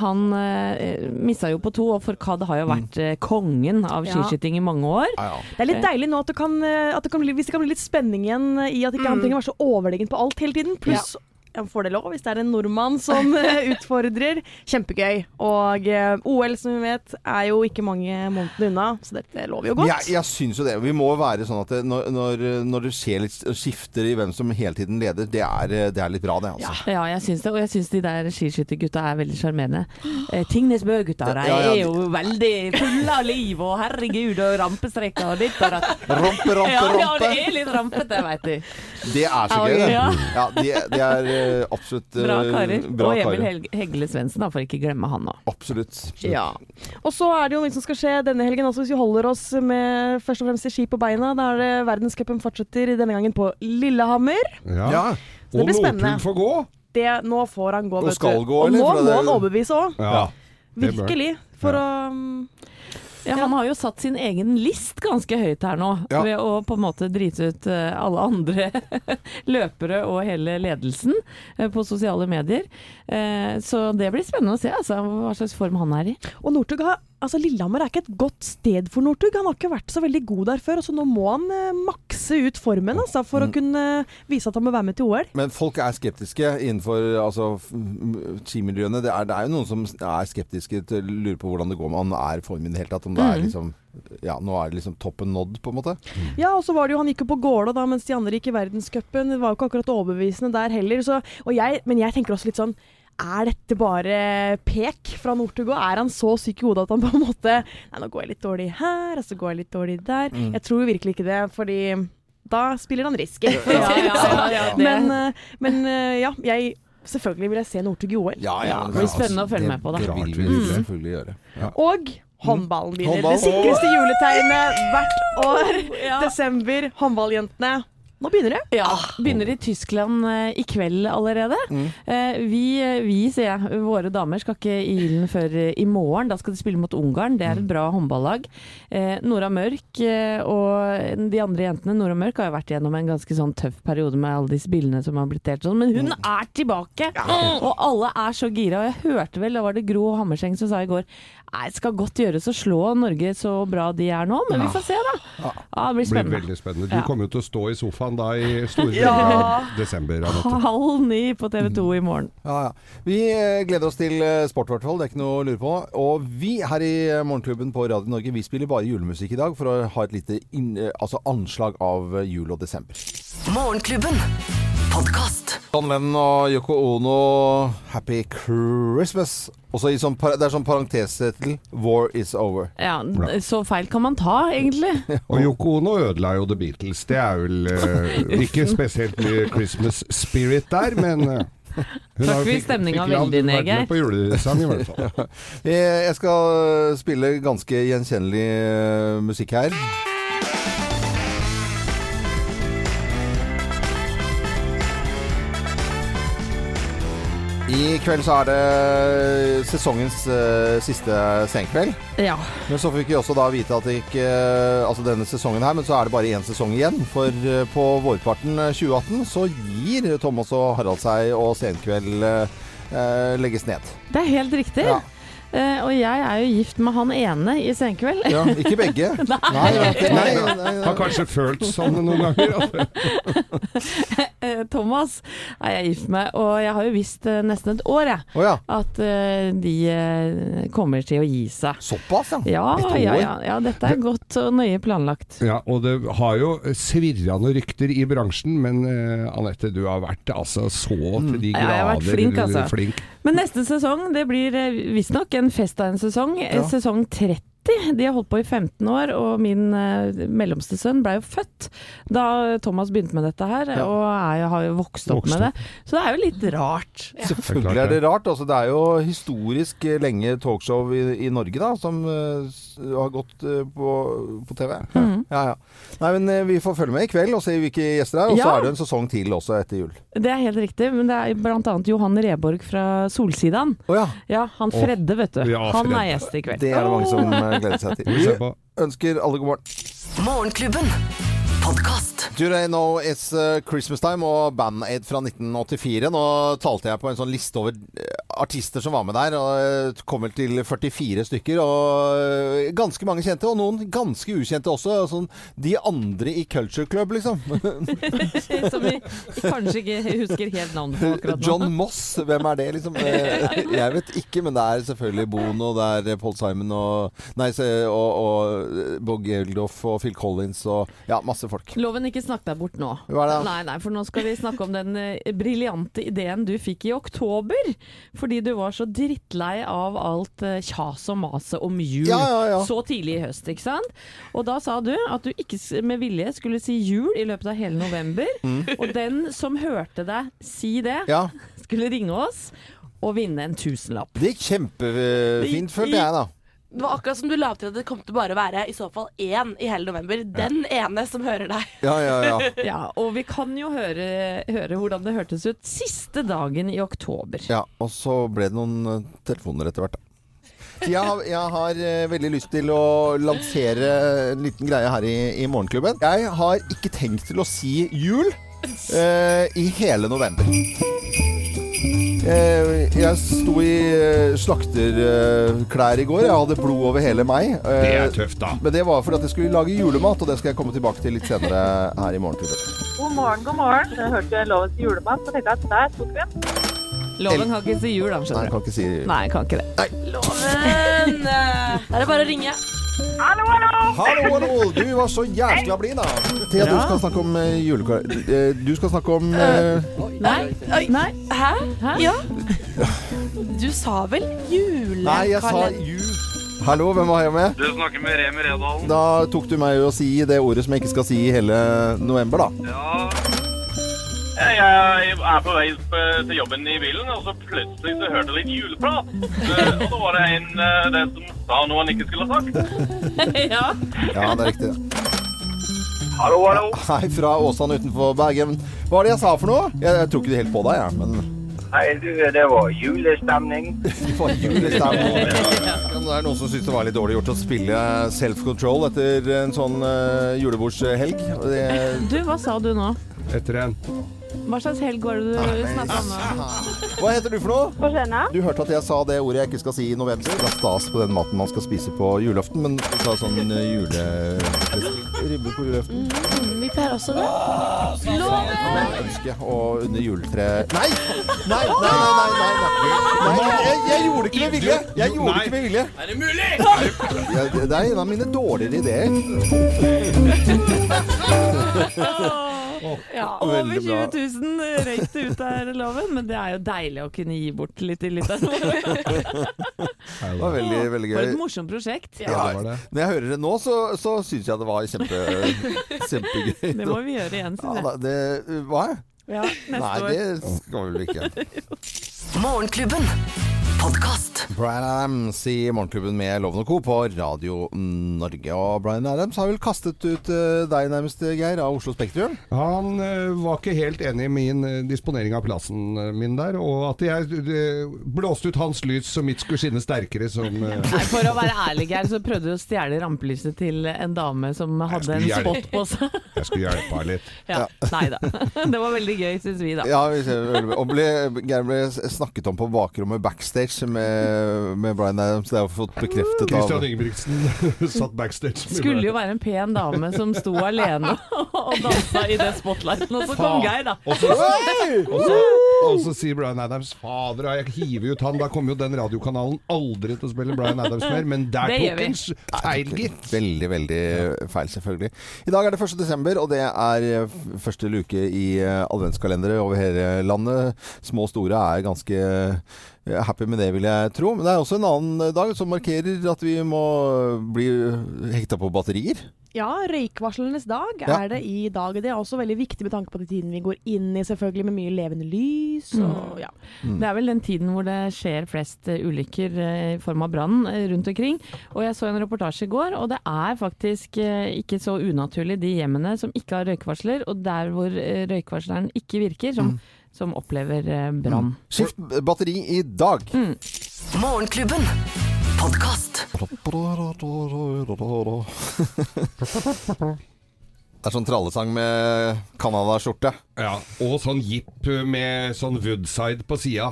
Speaker 2: Han uh, missa jo på to, og Forkad har jo vært kongen av
Speaker 5: Ja.
Speaker 2: Skiskyting i mange år.
Speaker 1: Ja, ja.
Speaker 5: Det er litt deilig nå at det kan, eh, at det kan bli, hvis det kan bli litt spenning igjen eh, i at ikke han trenger å være så overlegen på alt hele tiden. Pluss en det lov hvis det er en nordmann som eh, utfordrer. Kjempegøy. Og eh, OL, som vi vet, er jo ikke mange månedene unna, så dette lover jo godt.
Speaker 1: Jeg, jeg syns jo det. Vi må være sånn at det, når, når, når det skjer litt skifter i hvem som hele tiden leder, det er, det er litt bra, det. altså.
Speaker 2: Ja, jeg syns det. Og jeg syns de der skiskyttergutta er veldig sjarmerende. Eh, Tingnes Bø-gutta de
Speaker 1: Ja, ja,
Speaker 2: er jo veldig fulle av liv, og herregud, og rampestreker og ditt og datt.
Speaker 1: Rampe, rampe,
Speaker 2: Ja, ja, det er litt rampete, veit du.
Speaker 1: Det er så gøy, det.
Speaker 2: Ja.
Speaker 1: Ja, det, det er eh, absolutt eh,
Speaker 2: Bra karer.
Speaker 1: bra
Speaker 2: og Emil. Heg Hegle Svendsen, for ikke glemme han òg.
Speaker 1: Absolutt. absolutt.
Speaker 5: Ja. Og så er det jo noe som skal skje denne helgen også, hvis vi holder oss med først og fremst ski på beina. Da er det verdenscupen fortsetter denne gangen på Lillehammer.
Speaker 4: Ja.
Speaker 1: Ja.
Speaker 5: Så det
Speaker 4: Og
Speaker 5: blir spennende.
Speaker 4: Northug får gå.
Speaker 5: Det, nå får han gå,
Speaker 1: Og
Speaker 5: vet
Speaker 1: skal
Speaker 5: du.
Speaker 1: gå,
Speaker 5: og nå må han overbevise òg.
Speaker 4: Ja.
Speaker 5: Virkelig. For å mm,
Speaker 2: Ja, han har jo satt sin egen list ganske høyt her nå,
Speaker 1: Ja.
Speaker 2: ved å på en måte drite ut eh, alle andre løpere og hele ledelsen eh, på sosiale medier. Eh, Så det blir spennende å se altså, hva slags form han er i.
Speaker 5: Og Northug har Altså Lillehammer er ikke et godt sted for Northug. Han har ikke vært så veldig god der før, og så nå må han eh, makse ut formen altså, for
Speaker 1: Mm.
Speaker 5: å kunne vise at han må være med til OL.
Speaker 1: Men folk er skeptiske innenfor altså, skimiljøene. Det er, det er jo noen som er skeptiske til lurer på hvordan det går med han er formen form i det hele tatt. Om det er liksom Ja, nå er det liksom toppen nådd, på en måte.
Speaker 5: Ja, og så var det jo Han gikk jo på Gålå da, mens de andre gikk i verdenscupen. Det var jo ikke akkurat overbevisende der heller. Så, og jeg, men jeg tenker også litt sånn er dette bare pek fra Northug? Er han så syk i hodet at han på en måte Nei, nå går jeg litt dårlig her, og så går jeg litt dårlig der.
Speaker 1: Mm.
Speaker 5: Jeg tror virkelig ikke det, fordi da spiller han risky.
Speaker 2: Ja, ja, ja, ja,
Speaker 5: men, eh, men eh, ja, jeg Selvfølgelig vil jeg se Northug i OL.
Speaker 1: Ja, ja,
Speaker 2: det blir spennende å følge med på, da.
Speaker 1: Det vil vi selvfølgelig gjøre.
Speaker 5: Og håndballen begynner.
Speaker 1: Håndball.
Speaker 5: Det sikreste juletegnet hvert år.
Speaker 2: Ja.
Speaker 5: Desember. Håndballjentene. Nå begynner det.
Speaker 2: Ja, begynner i Tyskland eh, i kveld allerede.
Speaker 1: Mm.
Speaker 2: Eh, vi, vi, sier jeg, våre damer skal ikke i ilden før eh, i morgen. Da skal de spille mot Ungarn. Det er et bra håndballag. Eh, Nora Mørk eh, og de andre jentene Nora Mørk har jo vært gjennom en ganske sånn tøff periode med alle disse bildene som har blitt delt sånn, men hun er tilbake! Og alle er så gira. Og jeg hørte vel, da var det Gro Hammerseng som sa i går Nei, skal godt gjøres å slå Norge så bra de er nå, men vi får se, da. Ja, det blir
Speaker 4: blir
Speaker 2: spennende.
Speaker 4: veldig spennende. Du kommer jo til å stå i sofaen da i store
Speaker 5: Ja.
Speaker 4: av desember. Anette.
Speaker 2: Halv ni på TV 2 i morgen.
Speaker 1: Ja, ja. Vi eh, gleder oss til eh, sport, i hvert fall. Det er ikke noe å lure på. Og vi her i eh, Morgenklubben på Radio Norge vi spiller bare julemusikk i dag for å ha et lite inn, altså anslag av jul og desember.
Speaker 6: Morgenklubben. Podkast.
Speaker 1: John Lennon og Yoko Ono, 'Happy Christmas'. Også i sånn, par- det er sånn parentestittel 'War is over'.
Speaker 2: Ja, så feil kan man ta, egentlig.
Speaker 4: Og Yoko Ono ødela jo The Beatles. Det er vel eh, ikke spesielt mye Christmas spirit der, men eh, hun
Speaker 2: vi
Speaker 4: fikk-
Speaker 2: stemninga veldig ned, Geir.
Speaker 4: På julesang, i hvert fall.
Speaker 1: Eh, Jeg skal spille ganske gjenkjennelig eh, musikk her. I kveld så er det sesongens uh, siste senkveld.
Speaker 2: Ja.
Speaker 1: Men så fikk vi også da vite at det ikke Altså denne sesongen her, men så er det bare én sesong igjen. For uh, på vårparten eh, 2018 så gir Thomas og Harald seg, og Senkveld eh, eh, legges ned.
Speaker 2: Det er helt riktig.
Speaker 1: Ja.
Speaker 2: Eh, og jeg er jo gift med han ene i Senkveld.
Speaker 1: Ja, ikke begge.
Speaker 2: Nei.
Speaker 1: Nei, nei, nei, nei.
Speaker 4: Har kanskje følt sånn noen ganger.
Speaker 2: Eh, Thomas er jeg gift med, og jeg har jo visst eh, nesten et år jeg,
Speaker 1: oh, ja.
Speaker 2: at uh, de kommer til å gi seg.
Speaker 1: Såpass, ja.
Speaker 2: Ja,
Speaker 1: Et år?
Speaker 2: ja, ja, ja, dette er godt og nøye planlagt.
Speaker 4: Ja, og det har jo svirra noen rykter i bransjen, men uh, Anette, du har vært altså så til de
Speaker 2: Ja,
Speaker 4: grader
Speaker 2: jeg har vært flink, altså.
Speaker 4: flink.
Speaker 2: Men neste sesong, det blir visstnok en fest av en sesong. Eh,
Speaker 1: Ja.
Speaker 2: Sesong 30. De har holdt på i 15 år, og min eh, mellomste sønn ble jo født da Thomas begynte med dette her,
Speaker 1: Ja.
Speaker 2: og er, jo- har jo vokst opp
Speaker 4: Vokst
Speaker 2: med det. Så det er jo litt rart.
Speaker 1: Selvfølgelig er det rart. Altså, det er jo historisk eh, lenge talkshow i, i Norge da, som eh, s- har gått eh, på, på TV.
Speaker 2: Mhm.
Speaker 1: Ja, ja. Nei, men eh, Vi får følge med i kveld og se hvilke gjester det er. Og så
Speaker 2: Ja.
Speaker 1: er det en sesong til også etter jul.
Speaker 2: Det er helt riktig, men det er bl.a. Johan Reborg fra Solsidan.
Speaker 1: Å ja.
Speaker 2: Ja, han Fredde, vet du.
Speaker 4: ja,
Speaker 2: han
Speaker 4: Fredde.
Speaker 2: er gjest i kveld.
Speaker 1: Det er det mange som eh, gleder seg til.
Speaker 4: Vi
Speaker 1: ønsker alle god morgen.
Speaker 6: Morgenklubben. Podkast.
Speaker 1: Do they know it's uh, Christmas time og Band Aid fra 1984. Nå talte jeg på en sånn liste over eh, artister som var med der, og eh, kom vel til 44 stykker. Og eh, ganske mange kjente, og noen ganske ukjente også. Sånn, de andre i Culture Club, liksom.
Speaker 2: som vi kanskje ikke husker helt navnet på akkurat nå.
Speaker 1: John Moss, hvem er det, liksom? Jeg vet ikke, men det er selvfølgelig Bono, det er Paul Simon og, nei, og, og Bog Geldof og Phil Collins og ja, masse folk.
Speaker 2: Loven, ikke snakk deg bort nå. Nei, nei, for nå skal vi snakke om den uh, briljante ideen du fikk i oktober. Fordi du var så drittlei av alt uh, kjas og maset om jul
Speaker 1: Ja, ja, ja.
Speaker 2: så tidlig i høst, ikke sant? Og da sa du at du ikke med vilje skulle si jul i løpet av hele november. Og den som hørte deg si det,
Speaker 1: Mm.
Speaker 2: Skulle ringe oss og vinne en tusenlapp.
Speaker 1: det gikk kjempefint, følte jeg, da.
Speaker 3: Det var akkurat som du la til at det kom til bare å være i så fall én i hele november. Den ene som hører deg.
Speaker 1: Ja, ja, ja.
Speaker 2: Ja, og vi kan jo høre, høre hvordan det hørtes ut siste dagen i oktober.
Speaker 1: Ja, og så ble det noen eh, telefoner etter hvert, da. Jeg har, jeg har eh, veldig lyst til å lansere en liten greie her i, i Morgenklubben. Jeg har ikke tenkt til å si jul eh, i hele november. Eh, jeg sto i eh, slakterklær i går. Jeg hadde blod over hele meg. Eh,
Speaker 4: Det er tøft, da.
Speaker 1: Men det var fordi at jeg skulle lage julemat, og det skal jeg komme tilbake til litt senere her i morgen.
Speaker 11: God morgen, god morgen. Jeg hørte lovens julemat, så tenkte jeg at der tok vi den.
Speaker 2: Loven kan ikke si jul, da,
Speaker 1: Nei,
Speaker 2: skjønner du.
Speaker 1: kan ikke si
Speaker 2: jul. Nei, kan ikke det.
Speaker 3: Loven! eh, Da er det bare å ringe.
Speaker 11: Hallo, hallo!
Speaker 1: Hallo, hallo! Du var så jævla blid, da. Thea, du skal snakke om julekar... eh, Du skal snakke om eh,
Speaker 2: Nei. Nei.
Speaker 3: Hæ?
Speaker 2: Hæ?
Speaker 3: Ja. Du sa vel julekalender?
Speaker 1: Nei, jeg sa jul. Hallo, hvem var jeg med?
Speaker 12: Du snakker med Remi Redalen.
Speaker 1: Da tok du meg å si det ordet som jeg ikke skal si i hele november, da.
Speaker 12: Ja. Jeg er på vei til jobben i bilen, og så plutselig så hørte jeg litt juleprat. Eh, Og så var det en eh, som sa noe han ikke skulle ha sagt.
Speaker 2: ja.
Speaker 1: Ja, det er riktig.
Speaker 12: Hallo, hallo.
Speaker 1: Hei fra Åsan utenfor Bergen. Hva var det jeg sa for noe? Jeg, jeg tror ikke helt på deg, jeg. Men
Speaker 12: Hei, du, det var julestemning.
Speaker 1: det var julestemning. Det er noen som syns det var litt dårlig gjort å spille self-control etter en sånn julebordshelg. Det-
Speaker 2: Du, hva sa du nå?
Speaker 4: Etter en.
Speaker 2: Hva slags helg var det du snakka om nå?
Speaker 1: Hva heter du for noe?
Speaker 11: Hva?
Speaker 1: Du hørte at jeg sa det ordet jeg ikke skal si i november. Det er stas på den maten man skal spise på julaften, men du sa sånn eh, jule... Ribbe på julaften.
Speaker 3: Vi pleier også det.
Speaker 1: Loven! ønske og under juletre Nei! Nei, nei, nei, nei, nei, nei. nei jeg, jeg gjorde det ikke med vilje! Jeg gjorde det ikke med vilje.
Speaker 12: Er det mulig?
Speaker 1: Jeg, det er en av mine dårligere ideer.
Speaker 2: Ja, over
Speaker 1: Veldig
Speaker 2: 20
Speaker 1: bra.
Speaker 2: 000 røyk det ut av Loven. Men det er jo deilig å kunne gi bort litt i litt.
Speaker 1: Det var veldig, veldig
Speaker 2: For
Speaker 1: gøy.
Speaker 2: et morsomt prosjekt.
Speaker 1: Ja, når jeg hører det nå, så, så syns jeg det var kjempe, kjempegøy.
Speaker 2: Det må vi gjøre igjen,
Speaker 1: Ja,
Speaker 2: syns jeg.
Speaker 1: det, hva?
Speaker 2: Ja, neste
Speaker 1: Nei,
Speaker 2: år.
Speaker 1: det skal vi vel ikke.
Speaker 6: Morgenklubben. Podkast.
Speaker 1: Brian Adams i Morgenklubben med Loven og Co. på Radio Norge. Og Brian Adams har vel kastet ut eh, deg nærmest, Geir, av Oslo Spektrum?
Speaker 4: Han eh, var ikke helt enig i min eh, disponering av plassen min der, og at jeg blåste ut hans lys så mitt skulle skinne sterkere som
Speaker 2: Nei, for å være ærlig, Geir, så prøvde du å stjele rampelyset til en dame som hadde en spot på seg.
Speaker 4: Jeg skulle hjelpe henne litt.
Speaker 2: Ja. Nei da. Det var veldig gøy, syns vi, da.
Speaker 1: Ja, vi ser og ble, Geir ble snakket om på bakrommet backstage backstage med, med Bryan Adams. Det har vi fått bekreftet av
Speaker 4: Christian Ingebrigtsen satt backstage.
Speaker 2: Skulle jo være en pen dame som sto alene og dansa i det spotlighten, og så kom Geir, da.
Speaker 4: Og så, og, så, og så sier Bryan Adams Fader, jeg hiver ut han. Da kommer jo den radiokanalen aldri til å spille Bryan Adams mer. Men der
Speaker 2: Det
Speaker 4: tok han feil, gitt.
Speaker 1: Veldig, veldig feil, selvfølgelig. I dag er det 1. desember, og det er eh, første luke i eh, adventskalendere over hele landet. Små og store er ganske eh, happy med det, vil jeg tro. Men det er også en annen dag som markerer at vi må bli hekta på batterier.
Speaker 5: Ja, røykvarslenes dag
Speaker 1: Ja.
Speaker 5: er det i dag. Det er også veldig viktig med tanke på den tiden vi går inn i, selvfølgelig, med mye levende lys. Og, ja.
Speaker 1: Mm.
Speaker 2: Det er vel den tiden hvor det skjer flest eh, ulykker eh, i form av brann eh, rundt omkring. Og jeg så en reportasje i går, og det er faktisk eh, ikke så unaturlig de hjemmene som ikke har røykvarsler, og der hvor eh, røykvarsleren ikke virker, som, som opplever brann. brann.
Speaker 1: Skift batteri i dag.
Speaker 6: Morgenklubben. Podcast.
Speaker 1: Det er sånn trallesang med Canada-skjorte.
Speaker 4: Ja, og sånn jeep med sånn Woodside på sida.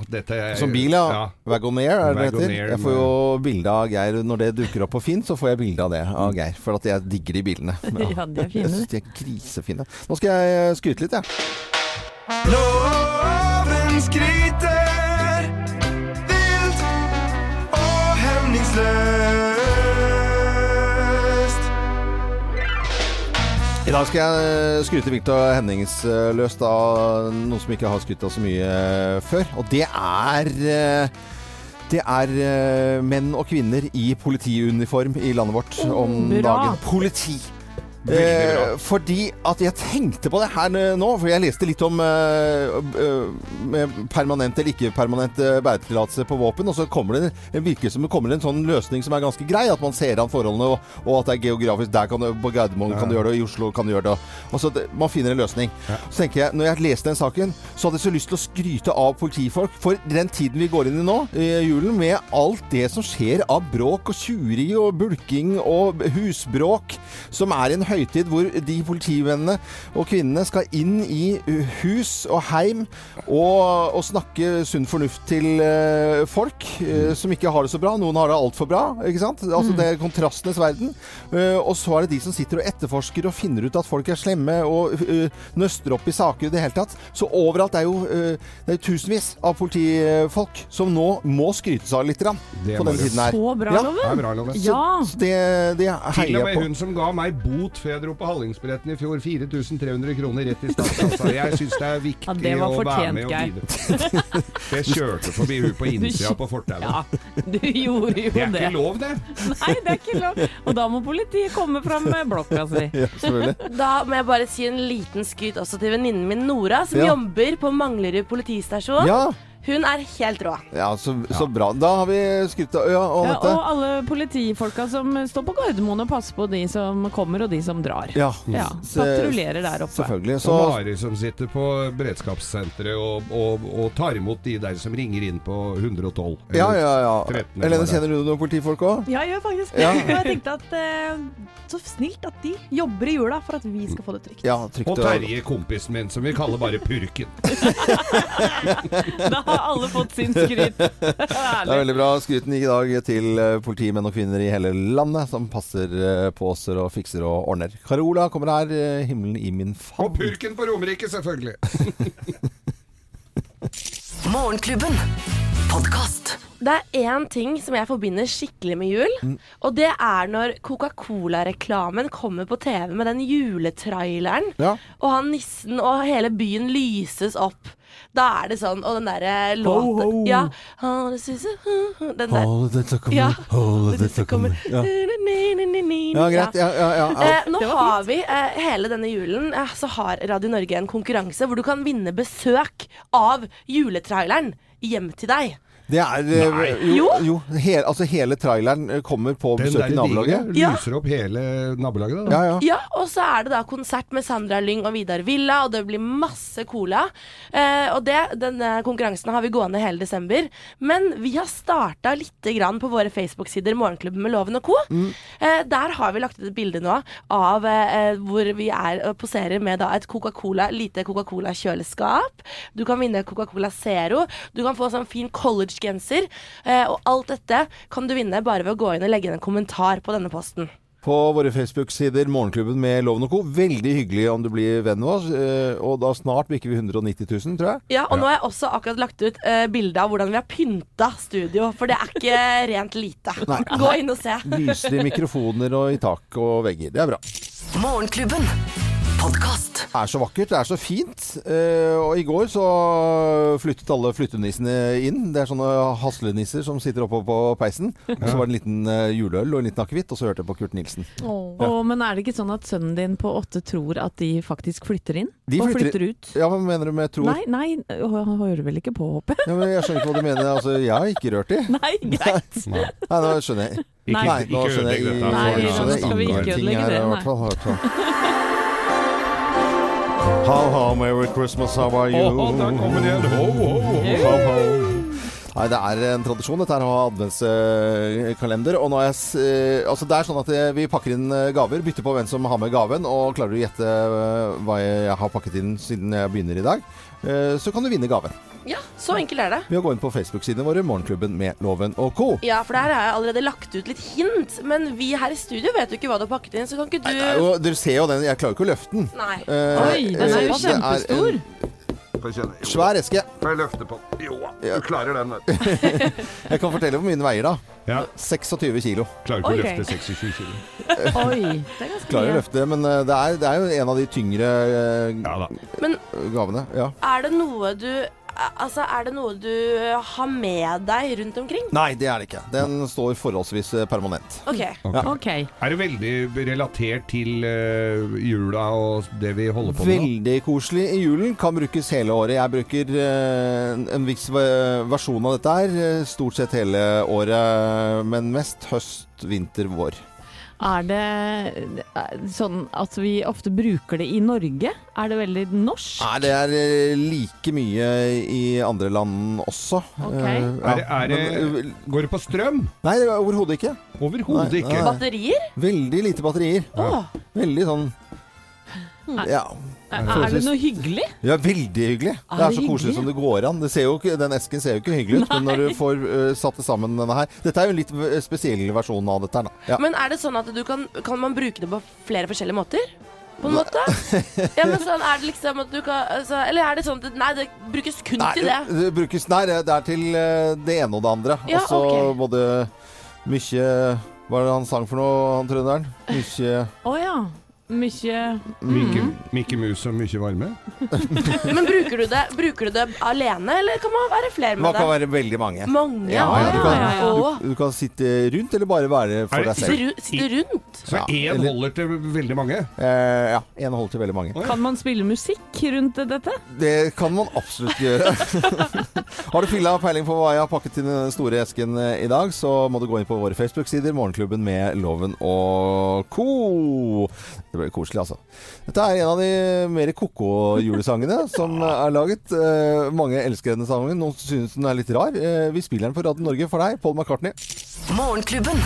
Speaker 1: Som bil, ja. Wagonair er det det heter. Jeg får jo bilde av Geir når det dukker opp på Finn, så får jeg bilde av det av Geir. For at jeg digger de bilene.
Speaker 2: Ja, de er fine.
Speaker 1: Jeg syns de er grisefine. Nå skal jeg skryte litt, jeg.
Speaker 13: Loven skryter vilt og hemningsløst.
Speaker 1: I dag skal jeg skryte vilt og hemningsløst av noe som ikke har skrytt av så mye før. Og det er eh, det er eh, menn og kvinner i politiuniform i landet vårt om
Speaker 2: bra.
Speaker 1: dagen. Politi! Eh, fordi at jeg tenkte på det her nå, for jeg leste litt om eh, eh, permanent eller ikke permanent eh, bæretillatelse på våpen, og så kommer det, virker som det kommer en sånn løsning som er ganske grei, at man ser an forholdene, og, og at det er geografisk. Der kan du, på Gardermoen kan du gjøre det, og i Oslo kan du gjøre det. Og så det, Man finner en løsning. Så tenker jeg, når jeg leste den saken, så hadde jeg så lyst til å skryte av politifolk for den tiden vi går inn i nå, i julen, med alt det som skjer av bråk og tjuveri og bulking og husbråk, som er en høytid hvor de politivennene og kvinnene skal inn i uh, hus og heim og, og snakke sunn fornuft til uh, folk eh, som ikke har det så bra. Noen har det altfor bra. ikke sant? Altså Det er kontrastenes verden. Uh, og så er det de som sitter og etterforsker og finner ut at folk er slemme og nøster opp i saker i det hele tatt. Så overalt er jo det er tusenvis av politifolk som nå må skrytes av litt grann, på den
Speaker 4: siden
Speaker 1: tiden her.
Speaker 2: Så bra,
Speaker 1: Ja.
Speaker 4: Det er bra, Loven.
Speaker 2: Ja.
Speaker 1: Så det, det
Speaker 4: Til og med
Speaker 1: på.
Speaker 4: hun som ga meg bot før jeg dro på Hallingsbilletten i fjor, 4300 kroner rett i statskassa. Jeg syns det er viktig
Speaker 2: Ja, det var
Speaker 4: å være med og bidra. Jeg kjørte forbi hun på innsida på fortauet.
Speaker 2: Ja, du gjorde jo
Speaker 4: Det er
Speaker 2: det.
Speaker 4: ikke lov, det.
Speaker 2: Nei, det er ikke lov. Og da må politiet komme fram med blokka si.
Speaker 1: Ja, selvfølgelig.
Speaker 3: Da må jeg bare si en liten skryt også til venninnen min Nora, som
Speaker 1: Ja.
Speaker 3: jobber på Manglerud politistasjon.
Speaker 1: Ja.
Speaker 3: Hun er helt rå.
Speaker 1: Ja, så, så bra. Da har vi skrytt av Ja, og
Speaker 2: Ja, og alle politifolka som står på Gardermoen og passer på de som kommer og de som drar.
Speaker 1: Ja.
Speaker 2: Ja, Patruljerer der oppe.
Speaker 1: Selvfølgelig. Så
Speaker 4: Og Mari som sitter på beredskapssenteret og, og, og tar imot de der som ringer inn på 112. eller
Speaker 1: Ja, ja, ja.
Speaker 4: 13 eller
Speaker 1: Helene,
Speaker 4: er.
Speaker 1: kjenner du noen politifolk òg?
Speaker 5: Ja, jeg gjør faktisk det. Og jeg tenkte at eh, så snilt at de jobber i jula for at vi skal få det trygt.
Speaker 1: Ja, trygt
Speaker 4: Og Terje, kompisen min, som vi kaller bare Purken.
Speaker 2: Da har alle fått sin skryt.
Speaker 1: Det er veldig bra. Skryten gikk i dag til eh, politimenn og -kvinner i hele landet som passer eh, på oss og fikser og ordner. Carola kommer her. eh, 'Himmelen i min
Speaker 4: Og. Purken på Romerike, selvfølgelig.
Speaker 6: Morgenklubben. Podcast.
Speaker 3: Det er én ting som jeg forbinder skikkelig med jul.
Speaker 1: Mm.
Speaker 3: Og det er når Coca-Cola-reklamen kommer på TV med den juletraileren.
Speaker 1: Ja.
Speaker 3: Og han nissen og hele byen lyses opp. Da er det sånn Og den derre låten
Speaker 1: ho.
Speaker 3: Ja. «Oh, this is a- Den der.
Speaker 1: Dette kommer,
Speaker 3: Ja.
Speaker 1: dette kommer. Ja. ja, greit. Ja, ja, ja. ja.
Speaker 3: Eh, nå har vi eh, hele denne julen eh, Så har Radio Norge en konkurranse hvor du kan vinne besøk av juletraileren hjem til deg.
Speaker 1: Det er eh,
Speaker 4: Nei.
Speaker 1: Jo,
Speaker 3: Jo.
Speaker 1: he, altså hele traileren eh, kommer på
Speaker 4: Den
Speaker 1: besøk i nabolaget.
Speaker 4: Den
Speaker 3: Ja.
Speaker 4: lyser opp hele nabolaget. Da.
Speaker 1: Ja, ja.
Speaker 3: Ja, og så er det da konsert med Sandra Lyng og Vidar Villa, og det blir masse cola. Eh, og det, denne konkurransen har vi gående hele desember. Men vi har starta litt grann på våre Facebook-sider, Morgenklubben med Loven og co. Eh, der har vi lagt ut et bilde nå av eh, hvor vi er og poserer med da et Coca-Cola, lite Coca-Cola-kjøleskap. Du kan vinne Coca-Cola Zero. Du kan få sånn fin college Wish-genser. Eh, og alt dette kan du vinne bare ved å gå inn og legge inn en kommentar på denne posten.
Speaker 1: På våre Facebook-sider, Morgenklubben med Loven og Co. Veldig hyggelig om du blir venn med oss. eh, Og da snart bikker vi 190 000, tror jeg.
Speaker 3: Ja, og nå har jeg også akkurat lagt ut uh, bilde av hvordan vi har pynta studio, for det er ikke rent lite.
Speaker 1: Nei.
Speaker 3: Gå inn og se.
Speaker 1: Lyselige mikrofoner og i tak og vegger. Det er bra.
Speaker 6: Morgenklubben. Podkast.
Speaker 1: Det er så vakkert, det er så fint. Eh, og i går så flyttet alle flyttenissene inn. Det er sånne haslenisser som sitter oppe på peisen. Og så var det en liten eh, juleøl og en liten akevitt, og så hørte jeg på Kurt Nilsen.
Speaker 2: Åh, men er det ikke sånn at sønnen din på åtte tror at de faktisk flytter inn?
Speaker 1: De
Speaker 2: og
Speaker 1: flytter-
Speaker 2: flytter ut?
Speaker 1: Ja, hva mener du med tror?
Speaker 2: Nei, nei, han hører vel ikke på, håper jeg.
Speaker 1: Ja, men jeg skjønner ikke hva du mener. Altså, jeg har ikke rørt de.
Speaker 2: Nei, greit.
Speaker 1: Nei, nå skjønner jeg.
Speaker 2: Ikke-
Speaker 1: Nei, nå skjønner jeg.
Speaker 2: Nei,
Speaker 1: nå
Speaker 2: nå
Speaker 1: skjønner jeg
Speaker 2: skal vi ikke ødelegge det, nei.
Speaker 1: How, Merry Christmas, how are you?
Speaker 4: Oh, der kommer det igjen. Ho, ho, ho.
Speaker 1: Ho, ho. Nei, det er en tradisjon dette her å ha adventskalender. Og nå er jeg, s- eh, altså det er sånn at eh, vi pakker inn eh, gaver, bytter på hvem som har med gaven. Og klarer du å gjette hva jeg har pakket inn siden jeg begynner i dag, eh, så kan du vinne gaven.
Speaker 3: Ja, så enkelt er det.
Speaker 1: Ved å gå inn på Facebook-sidene våre, Morgenklubben med Loven og co.
Speaker 3: Ja, for der har jeg allerede lagt ut litt hint, men vi her i studio vet jo ikke hva du har pakket inn, så kan ikke du
Speaker 1: Det er jo, dere ser jo den, jeg klarer ikke å løfte den.
Speaker 3: Nei.
Speaker 1: Eh,
Speaker 2: Oi, den er jo kjempestor.
Speaker 4: Jo,
Speaker 1: Svær eske.
Speaker 4: Får jeg løfte på den? Jo, du klarer den. vet du.
Speaker 1: Jeg kan fortelle hvor mye den veier, da.
Speaker 4: Ja.
Speaker 1: 26 kilo.
Speaker 4: Klarer ikke å løfte 26 kilo.
Speaker 2: Oi, det er ganske
Speaker 1: Klarer å løfte, men eh, det er, det er jo en av de tyngre eh,
Speaker 4: Ja da.
Speaker 3: Men
Speaker 1: gavene. Ja.
Speaker 3: er det noe du Altså, er det noe du har med deg rundt omkring?
Speaker 1: Nei, det er det ikke. Den står forholdsvis eh, permanent.
Speaker 3: OK.
Speaker 2: Ok.
Speaker 4: Er det veldig relatert til uh, jula og det vi holder på med?
Speaker 1: Veldig koselig i julen. Kan brukes hele året. Jeg bruker uh, en, viss versjon av dette her eh, stort sett hele året, men mest høst, vinter, vår.
Speaker 2: Er det eh, sånn at vi ofte bruker det i Norge? Er det veldig norsk?
Speaker 1: Nei, det er eh, like mye i andre land også.
Speaker 2: Okay.
Speaker 1: Ja,
Speaker 4: Er det, er det,
Speaker 1: men, eh,
Speaker 4: går det på strøm?
Speaker 1: nei, det er overhodet ikke.
Speaker 4: Overhodet ikke.
Speaker 1: nei.
Speaker 3: Batterier?
Speaker 1: Veldig lite batterier.
Speaker 3: Ja.
Speaker 1: Veldig sånn Ja.
Speaker 2: Er det noe hyggelig?
Speaker 1: Ja, veldig hyggelig.
Speaker 2: Er
Speaker 1: det er
Speaker 2: så
Speaker 1: så koselig som det går an. Det ikke, den esken ser jo ikke hyggelig ut, men når du får uh, satt det sammen denne her Dette er jo en litt spesiell versjon av dette her, da. Ja.
Speaker 3: Men er det sånn at du kan Kan man bruke det på flere forskjellige måter? På en måte? Ja, men sånn er det liksom at du kan altså, Eller er det sånn at Nei, det brukes kun
Speaker 1: Nei,
Speaker 3: til det.
Speaker 1: det, det brukes Nei, det det er til det ene og det andre.
Speaker 3: Ja,
Speaker 1: og så
Speaker 3: ok.
Speaker 1: både mye Hva er det han sang for noe, han trønderen? Mye
Speaker 2: Å ja. Mye
Speaker 4: Mykje Mikke Mus og mye varme?
Speaker 3: Men bruker du det, bruker du det alene, eller kan man være flere
Speaker 1: Man
Speaker 3: med
Speaker 1: kan
Speaker 3: deg?
Speaker 1: være veldig mange.
Speaker 3: Mange?
Speaker 1: Ja, ja, du, kan,
Speaker 2: ja, ja.
Speaker 3: Åh.
Speaker 1: Du, du kan sitte rundt, eller bare være for
Speaker 4: det-
Speaker 1: deg selv.
Speaker 3: Sitte ru- Sitte rundt?
Speaker 4: Så
Speaker 1: Ja,
Speaker 4: én
Speaker 1: eller-
Speaker 4: holder til veldig mange?
Speaker 1: Eh, ja. En holder til veldig mange.
Speaker 2: Kan man spille musikk rundt dette?
Speaker 1: Det kan man absolutt gjøre. har du fylla peiling på hva jeg har pakket til i den store esken eh, i dag, så må du gå inn på våre Facebook-sider, Morgenklubben med Loven og co. Det blir koselig, altså. Dette er en av de mer ko-ko julesangene som er laget. Eh, mange elsker denne sangen. Noen synes den er litt rar. Eh, vi spiller den på Radio Norge for deg, Paul McCartney.
Speaker 6: Morgenklubben.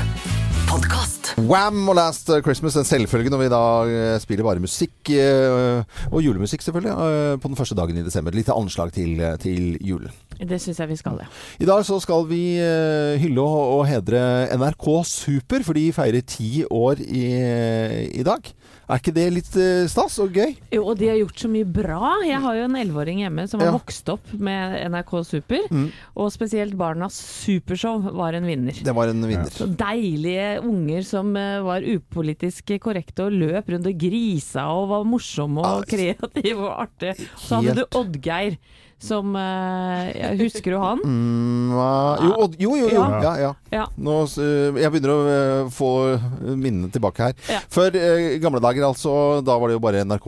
Speaker 6: Podcast.
Speaker 1: Wham og Last Christmas, en selvfølge når vi da eh, spiller bare musikk, eh, og julemusikk selvfølgelig, eh, på den første dagen i desember. Litt anslag til, til julen.
Speaker 2: Det syns jeg vi skal, ja.
Speaker 1: I dag så skal vi hylle og, og hedre NRK Super, for de feirer ti år i, i dag. Er ikke det litt eh, stas og gøy?
Speaker 2: Jo, og de har gjort så mye bra. Jeg har jo en elleveåring hjemme som har
Speaker 1: Ja.
Speaker 2: vokst opp med NRK Super.
Speaker 1: Mm.
Speaker 2: Og spesielt Barnas Supershow var en vinner.
Speaker 1: Det var en vinner.
Speaker 2: Så deilige unger som eh, var upolitisk korrekte og løp rundt og grisa og var morsomme og
Speaker 1: Ah,
Speaker 2: kreative og artige. Så hadde
Speaker 1: helt-
Speaker 2: du Oddgeir som eh, Husker du han?
Speaker 1: Mm, jo, jo, jo, jo.
Speaker 2: Ja.
Speaker 1: Ja, ja.
Speaker 2: Ja.
Speaker 1: Nå, øh, jeg begynner å øh, få minnene tilbake her.
Speaker 2: Ja.
Speaker 1: Før øh, gamle dager, altså, da var det jo bare NRK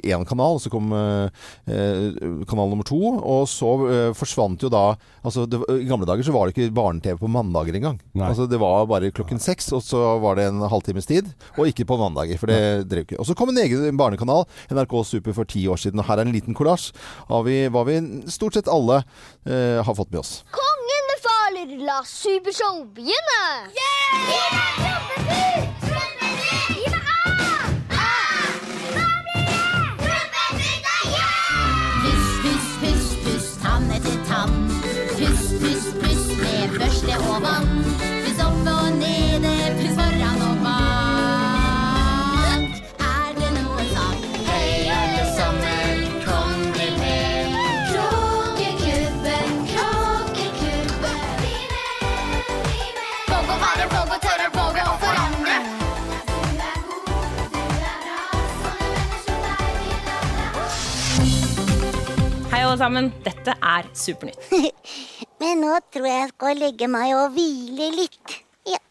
Speaker 1: én kanal, så kom øh, øh, kanal nummer to, og så forsvant jo da altså, det, I gamle dager så var det ikke barne-TV på mandager engang. Altså, det var bare klokken seks, og så var det en halvtimes tid, og ikke på mandager, for det drev ikke. Og så kom en egen barnekanal, NRK Super, for ti år siden, og her er en liten kollasj Har vi, var vi stort sett alle øh, har fått med oss.
Speaker 14: Kongen befaler, la Supershow begynne!
Speaker 15: Yeah! puss, alle sammen. Dette er Supernytt.
Speaker 14: Men nå tror jeg jeg skal legge meg og hvile litt. Ja.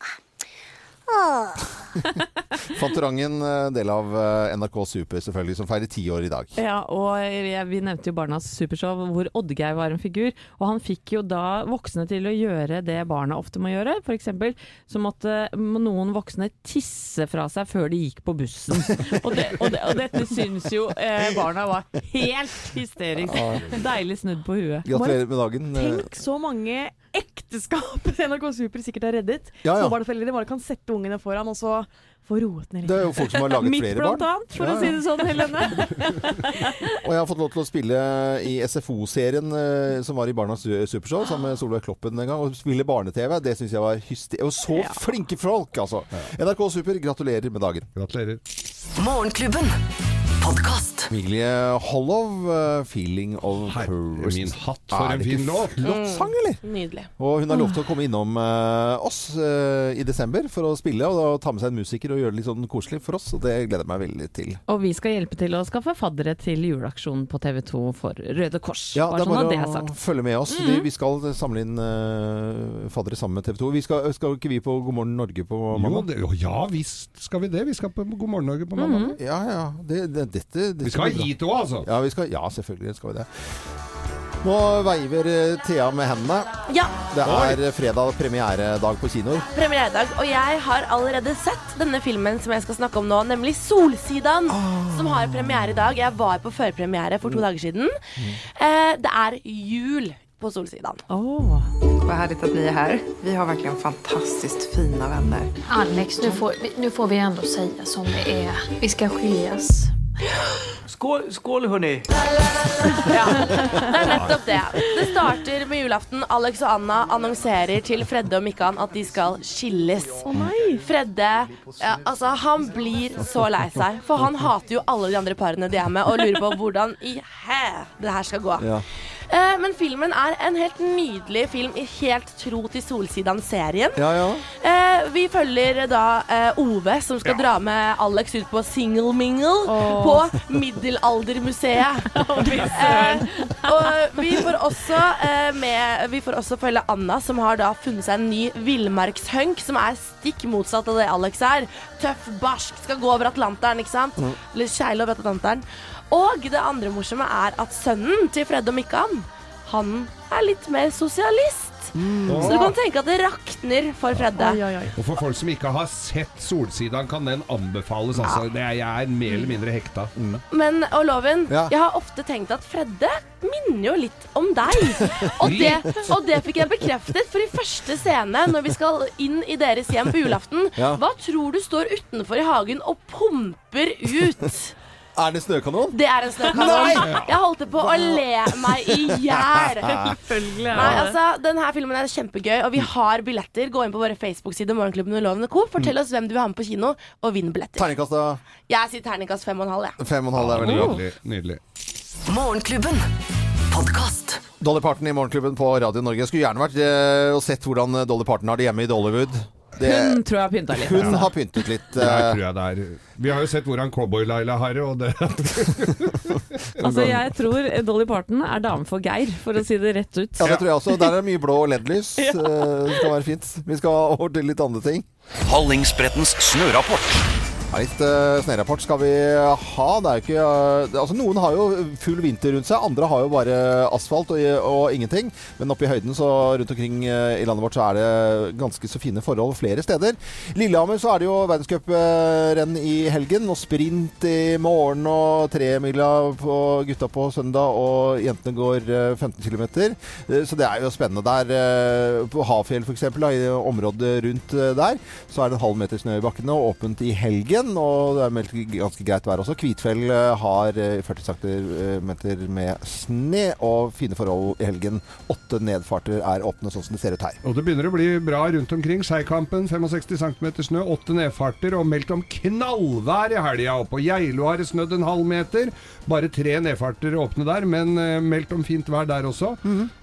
Speaker 1: Fantorangen, eh, del av eh, NRK Super selvfølgelig, som feirer ti år i dag.
Speaker 2: Ja, og vi nevnte jo Barnas supershow hvor Oddgeir var en figur. Og han fikk jo da voksne til å gjøre det barna ofte må gjøre. F.eks. så måtte noen voksne tisse fra seg før de gikk på bussen. Og, det, og, det, og dette syns jo eh, barna var helt hysterisk. Deilig snudd på huet.
Speaker 1: Gratulerer med dagen.
Speaker 5: Tenk så mange ekteskap NRK Super sikkert har reddet.
Speaker 1: Ja, ja.
Speaker 5: Småbarnsforeldre bare kan sette ungene foran, og så få roet ned litt.
Speaker 1: Det er jo folk som har laget
Speaker 2: Mitt
Speaker 1: flere
Speaker 2: blant annet, for
Speaker 1: Ja,
Speaker 2: å si det sånn, Helene.
Speaker 1: Og jeg har fått lov til å spille i SFO-serien eh, som var i Barnas Supershow, sammen med Solveig Kloppen en gang. Og spille barne-TV, det syns jeg var hyster... Og så flinke folk, altså! NRK Super, gratulerer med dagen.
Speaker 4: Gratulerer.
Speaker 6: Morgenklubben. Podkast.
Speaker 1: Emilie Hollow, eh, 'Feeling of Herre
Speaker 4: min hatt, for en fin låt.
Speaker 1: Flott sang, eller?
Speaker 3: Nydelig.
Speaker 1: Og hun har lov til å komme innom uh, oss uh, i desember for å spille og da ta med seg en musiker og gjøre det litt sånn koselig for oss. Og det gleder jeg meg veldig til.
Speaker 2: Og vi skal hjelpe til å skaffe faddere til juleaksjonen på TV 2 for Røde Kors.
Speaker 1: Ja,
Speaker 2: Bare
Speaker 1: det er
Speaker 2: sånn
Speaker 1: bare
Speaker 2: det er
Speaker 1: å følge med oss.
Speaker 2: Mm.
Speaker 1: Vi, vi skal samle inn uh, faddere sammen med TV 2. Vi skal, skal ikke vi på God morgen Norge på
Speaker 4: Jo, det, ja visst skal vi det. Vi skal på God morgen Norge på mandag.
Speaker 1: Ja, ja. Det, det, dette, dette
Speaker 4: Vi skal hit òg, altså.
Speaker 1: Ja, vi skal, ja, selvfølgelig skal vi det. Nå veiver eh, Thea med hendene.
Speaker 3: Ja.
Speaker 1: Det er eh, fredag premieredag på kinoer.
Speaker 3: Premieredag. Og jeg har allerede sett denne filmen som jeg skal snakke om nå, nemlig Solsidan. Som har premiere i dag. Jeg var på førpremiere for to dager siden. Eh, det er jul på Solsidan.
Speaker 16: Vad härligt att ni är här. Vi har verkligen fantastiskt fina vänner.
Speaker 17: Alex, nu får, nu får vi ändå säga som det är. Vi ska skiljas.
Speaker 18: Skål, skål Ja,
Speaker 3: Det er nettopp det. Det starter med julaften. Alex og Anna annonserer til Fredde og Mikkan at de skal skilles. Fredde ja, altså, han blir så lei seg, for han hater jo alle de andre parene de er med, og lurer på hvordan i hæ det her skal gå.
Speaker 1: Ja.
Speaker 3: Eh, men filmen er en helt nydelig film, i helt tro til Solsidan-serien.
Speaker 1: Ja, ja.
Speaker 3: Eh, vi følger da eh, Ove, som skal dra med Alex ut på single mingle på Middelaldermuseet. eh, og vi får, også, eh, med, vi får også følge Anna, som har da funnet seg en ny villmarkshunk, som er stikk motsatt av det Alex er. Tøff, barsk, skal gå over Atlanteren, ikke sant?
Speaker 1: Mm.
Speaker 3: Eller kjegle over Atlanteren. Og det andre morsomme er at sønnen til Fred og Mikkan, han er litt mer sosialist. Så du kan tenke at det rakner for Fredde.
Speaker 4: Og for folk som ikke har sett Solsidan, kan den anbefales. Altså. Det er, jeg er mer eller mindre hekta.
Speaker 3: Men, og Loven,
Speaker 4: Ja.
Speaker 3: jeg har ofte tenkt at Fredde minner jo litt om deg. Og det, og det fikk jeg bekreftet, for i første scene, når vi skal inn i deres hjem på julaften,
Speaker 1: Ja.
Speaker 3: hva tror du står utenfor i hagen og pumper ut?
Speaker 1: Er det snøkanon?
Speaker 3: Det er en snøkanon.
Speaker 1: Nei!
Speaker 3: Jeg holdt på å le meg i hjel.
Speaker 2: Selvfølgelig
Speaker 3: Nei, altså, denne filmen er kjempegøy, og vi har billetter. Gå inn på våre Facebook-sider, Morgenklubben og Loven Co. Fortell oss hvem du vil ha med på kino, og vinn billetter.
Speaker 1: Terningkast da?
Speaker 3: Jeg sier terningkast fem og en halv, jeg.
Speaker 1: Fem og en halv er veldig godt.
Speaker 4: Nydelig. nydelig.
Speaker 6: Morgenklubben. Podcast.
Speaker 1: Dolly Parton i Morgenklubben på Radio Norge. Jeg skulle gjerne vært eh, og sett hvordan Dolly Parton har det hjemme i Dollywood. Det,
Speaker 2: Hun tror jeg har pynta litt.
Speaker 1: Hun har pyntet litt. Uh...
Speaker 4: tror jeg det er. Vi har jo sett hvordan Cowboy-Laila har det, og det
Speaker 2: Altså, jeg tror Dolly Parton er dame for Geir, for å si det rett ut.
Speaker 1: Ja, det tror jeg også. Der er det mye blå LED-lys.
Speaker 2: Ja.
Speaker 1: Eh, Det skal være fint. Vi skal over til litt andre ting.
Speaker 19: Hallingsbrettens snørapport.
Speaker 1: Ja, litt uh, snørapport skal vi ha. Det er ikke eh, Altså, noen har jo full vinter rundt seg, andre har jo bare asfalt og, og ingenting. Men oppe i høyden så rundt omkring uh, i landet vårt så er det ganske så fine forhold flere steder. Lillehammer så er det jo verdenscuprenn i helgen, og sprint i morgen og tremila på gutta på søndag, og jentene går eh, 15 km. Så det er jo spennende der. eh, På Hafjell f.eks., i området rundt eh, der, så er det en halv meter snø i bakkene og åpent i helgen. Og det er meldt ganske greit vær også. Kvitfjell eh, har eh, 40 cm med sne og fine forhold i helgen. Åtte nedfarter er åpne, sånn som det ser ut her.
Speaker 4: Og det begynner å bli bra rundt omkring. Seikampen 65 cm snø, åtte nedfarter og meldt om knallvær i helga. Og på Geilo har det snødd en halv meter. Bare tre nedfarter åpne der, men eh, meldt om fint vær der også.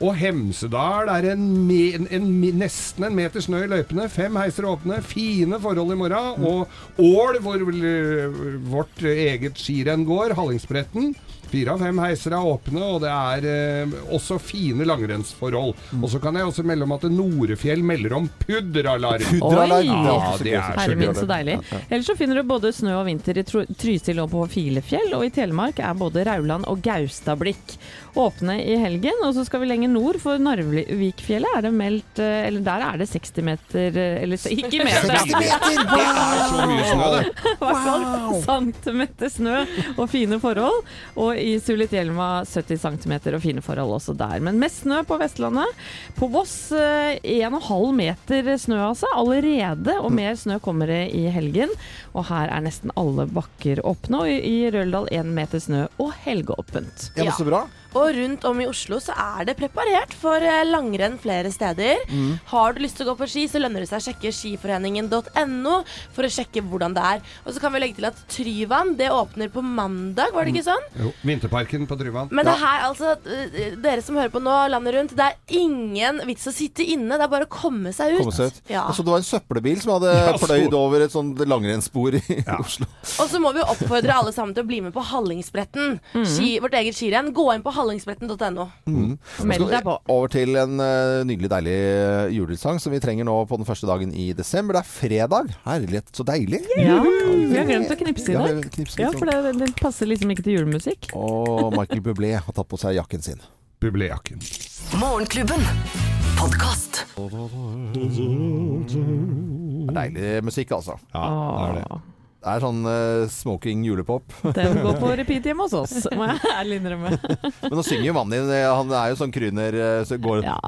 Speaker 4: Og Hemsedal er en, en, en, nesten en meter snø i løypene. Fem heiser åpne. Fine forhold i morgen. Og Ål hvor vårt eget skirenn går, Hallingsbretten. Fire av fem heiser er åpne, og det er eh, også fine langrennsforhold. Og så kan jeg også melde om at Norefjell melder om pudderalarm.
Speaker 2: Pudderalarm,
Speaker 4: Ja,
Speaker 2: det er
Speaker 4: det er så
Speaker 2: Herre min, så deilig. Ellers så finner du både snø og vinter i Tro- Trysil og på Filefjell, og i Telemark er både Rauland og Gaustablikk åpne i helgen. Og så skal vi lenger nord, for Narvikfjellet er det meldt eh, Eller der er det 60 meter eh, Eller så- ikke meter!
Speaker 4: 60 meter? Det er så mye snø, det.
Speaker 2: I hvert fall centimeter snø og fine forhold. Og i Sulitjelma 70 cm og fine forhold også der. Men mest snø på Vestlandet. På Voss eh, 1,5 meter snø altså, allerede. Og mer snø kommer det i helgen. Og her er nesten alle bakker åpne. Og i, Røldal én meter snø og helgeåpent.
Speaker 1: Ja, så bra.
Speaker 3: Og rundt om i Oslo så er det preparert for eh, langrenn flere steder.
Speaker 1: Mm.
Speaker 3: Har du lyst til å gå på ski, så lønner det seg å sjekke skiforeningen.no for å sjekke hvordan det er. Og så kan vi legge til at Tryvann det åpner på mandag, var det ikke sånn?
Speaker 4: Jo, Vinterparken på Tryvann.
Speaker 3: Men det her, altså, eh, dere som hører på nå, landet rundt, det er ingen vits å sitte inne. Det er bare å komme seg ut.
Speaker 1: Komme seg ut.
Speaker 3: Ja.
Speaker 1: Altså, det var en søppelbil som hadde
Speaker 4: Ja, så-
Speaker 1: pløyd over et sånt langrennsspor i Oslo.
Speaker 3: Og så må vi oppfordre alle sammen til å bli med på Hallingsbretten. Ski, vårt eget skirenn. Gå inn på hallingsbretten.no.
Speaker 1: Mm.
Speaker 2: Meld
Speaker 1: Nå
Speaker 2: deg på.
Speaker 1: Over til en uh, nydelig, deilig eh, julesang som vi trenger nå på den første dagen i desember. Det er fredag. Herlighet, så deilig.
Speaker 2: Ja, vi har glemt å knipse i dag. Ja, for det, det passer liksom ikke til julemusikk.
Speaker 1: Og Michael Bublé har tatt på seg jakken sin.
Speaker 4: Bublejakken.
Speaker 6: Morgenklubben. Podkast.
Speaker 1: Deilig musikk, altså.
Speaker 4: Ja, det er det.
Speaker 1: Det er sånn uh, smoking julepop.
Speaker 2: Den går på repeat hjemme hos oss, må jeg ærlig innrømme.
Speaker 1: Men nå synger jo mannen din. eh, Han er jo sånn kryner eh, så går
Speaker 2: Ja.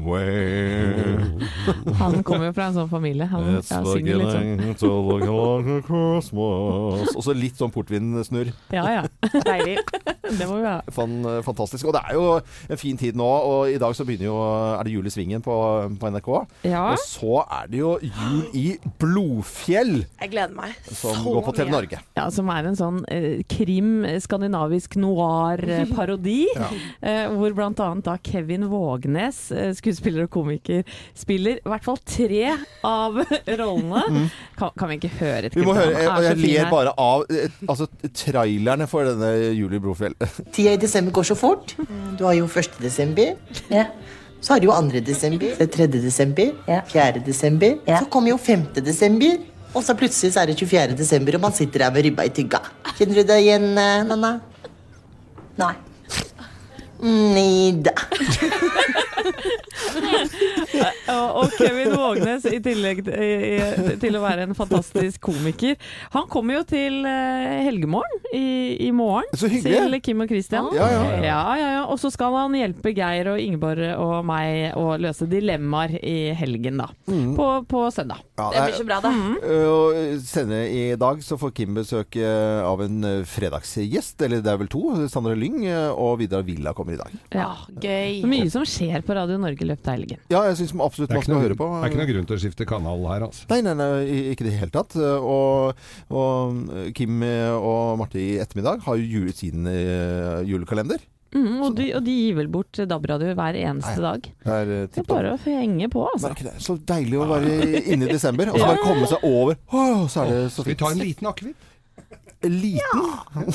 Speaker 2: Han kommer jo fra en sånn familie. Han ja, synger litt sånn.
Speaker 1: Og så litt sånn portvinsnurr.
Speaker 2: Ja ja. Deilig. Det må vi ha.
Speaker 1: Fan, fantastisk. Og det er jo en fin tid nå, og i dag så begynner jo Er det Jul i Svingen på, på NRK?
Speaker 2: Ja.
Speaker 1: Og så er det jo Jul i Blodfjell,
Speaker 3: Jeg gleder meg
Speaker 1: som
Speaker 3: så
Speaker 1: går på TV
Speaker 3: mye.
Speaker 1: Norge.
Speaker 2: Ja, Som er en sånn eh, krim, eh, skandinavisk noir-parodi.
Speaker 1: Ja.
Speaker 2: eh, hvor bl.a. da Kevin Vågnes, eh, skuespiller og komiker, spiller i hvert fall tre av rollene. Kan, kan vi ikke høre et
Speaker 1: Mm. Vi må
Speaker 2: klipp?
Speaker 1: høre, og jeg ler
Speaker 2: her.
Speaker 1: bare av eh, altså, trailerne for denne Julie Brofjell.
Speaker 20: Tida i desember går så fort. Du har jo 1. desember. Så har du jo 2. desember, så er det 3. desember, 4. desember. Så kommer jo 5. desember. Og så plutselig så er det 24. desember, og man sitter her med ribba i tygga. Kjenner du det igjen, eh, Nanna? Nei. Nei da.
Speaker 2: og, Kevin Vågnes, i tillegg til, å være en fantastisk komiker, han kommer jo til eh, Helgemorgen i, i morgen.
Speaker 1: Så hyggelig.
Speaker 2: Til Kim og Christian.
Speaker 1: Ja, ja, ja.
Speaker 2: ja, ja, ja. Og så skal han hjelpe Geir og Ingeborg og meg å løse dilemmaer i helgen, da. På, på søndag.
Speaker 1: Ja,
Speaker 3: Det blir så bra, det.
Speaker 1: Mm. Og senere i dag så får Kim besøk eh, av en eh, fredagsgjest, eller det er vel to. Sandra Lyng eh, og Vidar Villa kommer i dag.
Speaker 2: Ja.
Speaker 3: Gøy.
Speaker 2: Så mye som skjer på Radio Norge i løpet av helgen.
Speaker 1: Ja, jeg syns absolutt man
Speaker 4: ikke
Speaker 1: skal
Speaker 4: noe,
Speaker 1: høre på.
Speaker 4: det er ikke noe grunn til å skifte kanal her, altså.
Speaker 1: Nei, nei, nei, ikke i det hele tatt. Og, og Kim og Marte i ettermiddag har jo jule, sin eh, julekalender.
Speaker 2: Mm, og, de, og de gir vel bort DAB-radio hver eneste dag.
Speaker 1: Det er eh,
Speaker 2: Det er bare å henge på, altså.
Speaker 1: Det er Så deilig å være inne i desember, og så bare komme seg over. Åh, så er det så
Speaker 4: Skal vi
Speaker 1: fint.
Speaker 4: ta en liten akevitt?
Speaker 1: Liten? er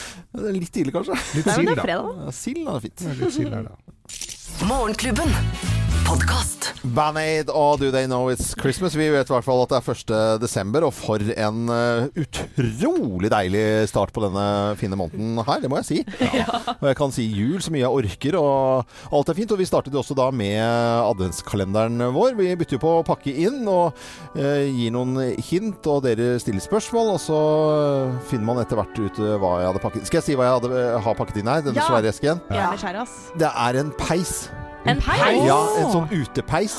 Speaker 1: litt tidlig, kanskje.
Speaker 4: Litt sild,
Speaker 2: det er
Speaker 4: da.
Speaker 1: Ja, Sild er fint.
Speaker 4: Litt sild her, da.
Speaker 6: Morgenklubben. Podkast.
Speaker 1: Band-Aid og Do They Know It's Christmas. Vi vet i hvert fall at det er 1. desember, og for en eh, utrolig deilig start på denne fine måneden her, det må jeg si. Og jeg kan si jul så mye jeg orker, og alt er fint. Og vi startet jo også da med adventskalenderen vår. Vi bytter jo på å pakke inn og eh, gir noen hint, og dere stiller spørsmål, og så eh, finner man etter hvert ut eh, hva jeg hadde pakket inn. Skal jeg si hva jeg hadde, har pakket inn her? Denne
Speaker 5: Ja.
Speaker 1: svære esken?
Speaker 5: Ass.
Speaker 1: Det er en peis.
Speaker 3: En peis?
Speaker 1: Ja, en sånn utepeis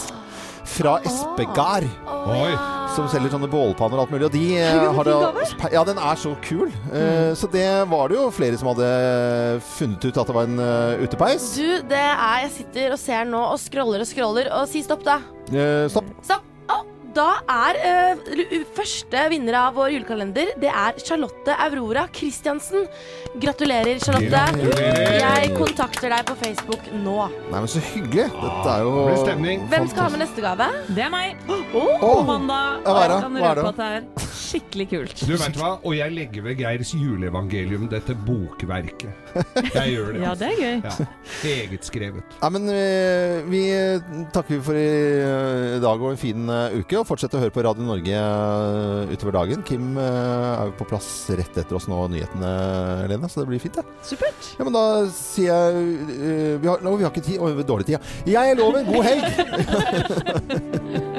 Speaker 1: fra Espegard.
Speaker 4: Oi.
Speaker 1: Som selger sånne bålpanner og alt mulig. Og de
Speaker 5: Herregud,
Speaker 1: har da. Ja, den er så kul. Eh, Så det var det jo flere som hadde funnet ut at det var en uh, utepeis.
Speaker 3: Du, det er Jeg sitter og ser nå og scroller og scroller, og si stopp, da.
Speaker 1: Uh, Stopp.
Speaker 3: Stopp. Da er uh, første vinner av vår julekalender Det er Charlotte Aurora Christiansen. Gratulerer, Charlotte.
Speaker 1: Gratulerer.
Speaker 3: Jeg kontakter deg på Facebook nå.
Speaker 1: Nei, men så hyggelig. Dette er jo
Speaker 4: blir stemning.
Speaker 3: Hvem skal ha med neste gave?
Speaker 2: Det er meg.
Speaker 3: Oh.
Speaker 2: På mandag.
Speaker 1: Ja, hva er det? Hva er det?
Speaker 2: at det er skikkelig kult.
Speaker 4: Du vet hva, og jeg legger ved Geirs juleevangelium, dette bokverket. Jeg gjør det.
Speaker 2: Ja, det er gøy.
Speaker 4: Ja, Egetskrevet. skrevet.
Speaker 1: Men vi, vi takker for i dag og en fin eh, uke. Og fortsett å høre på Radio Norge eh, utover dagen. Kim eh, er jo på plass rett etter oss nå, nyhetene, Lene, så det blir fint, det.
Speaker 2: Supert.
Speaker 1: Ja, men da sier jeg eh, vi har, no, vi har ikke tid. Å, dårlig tid, ja. Jeg lover god helg!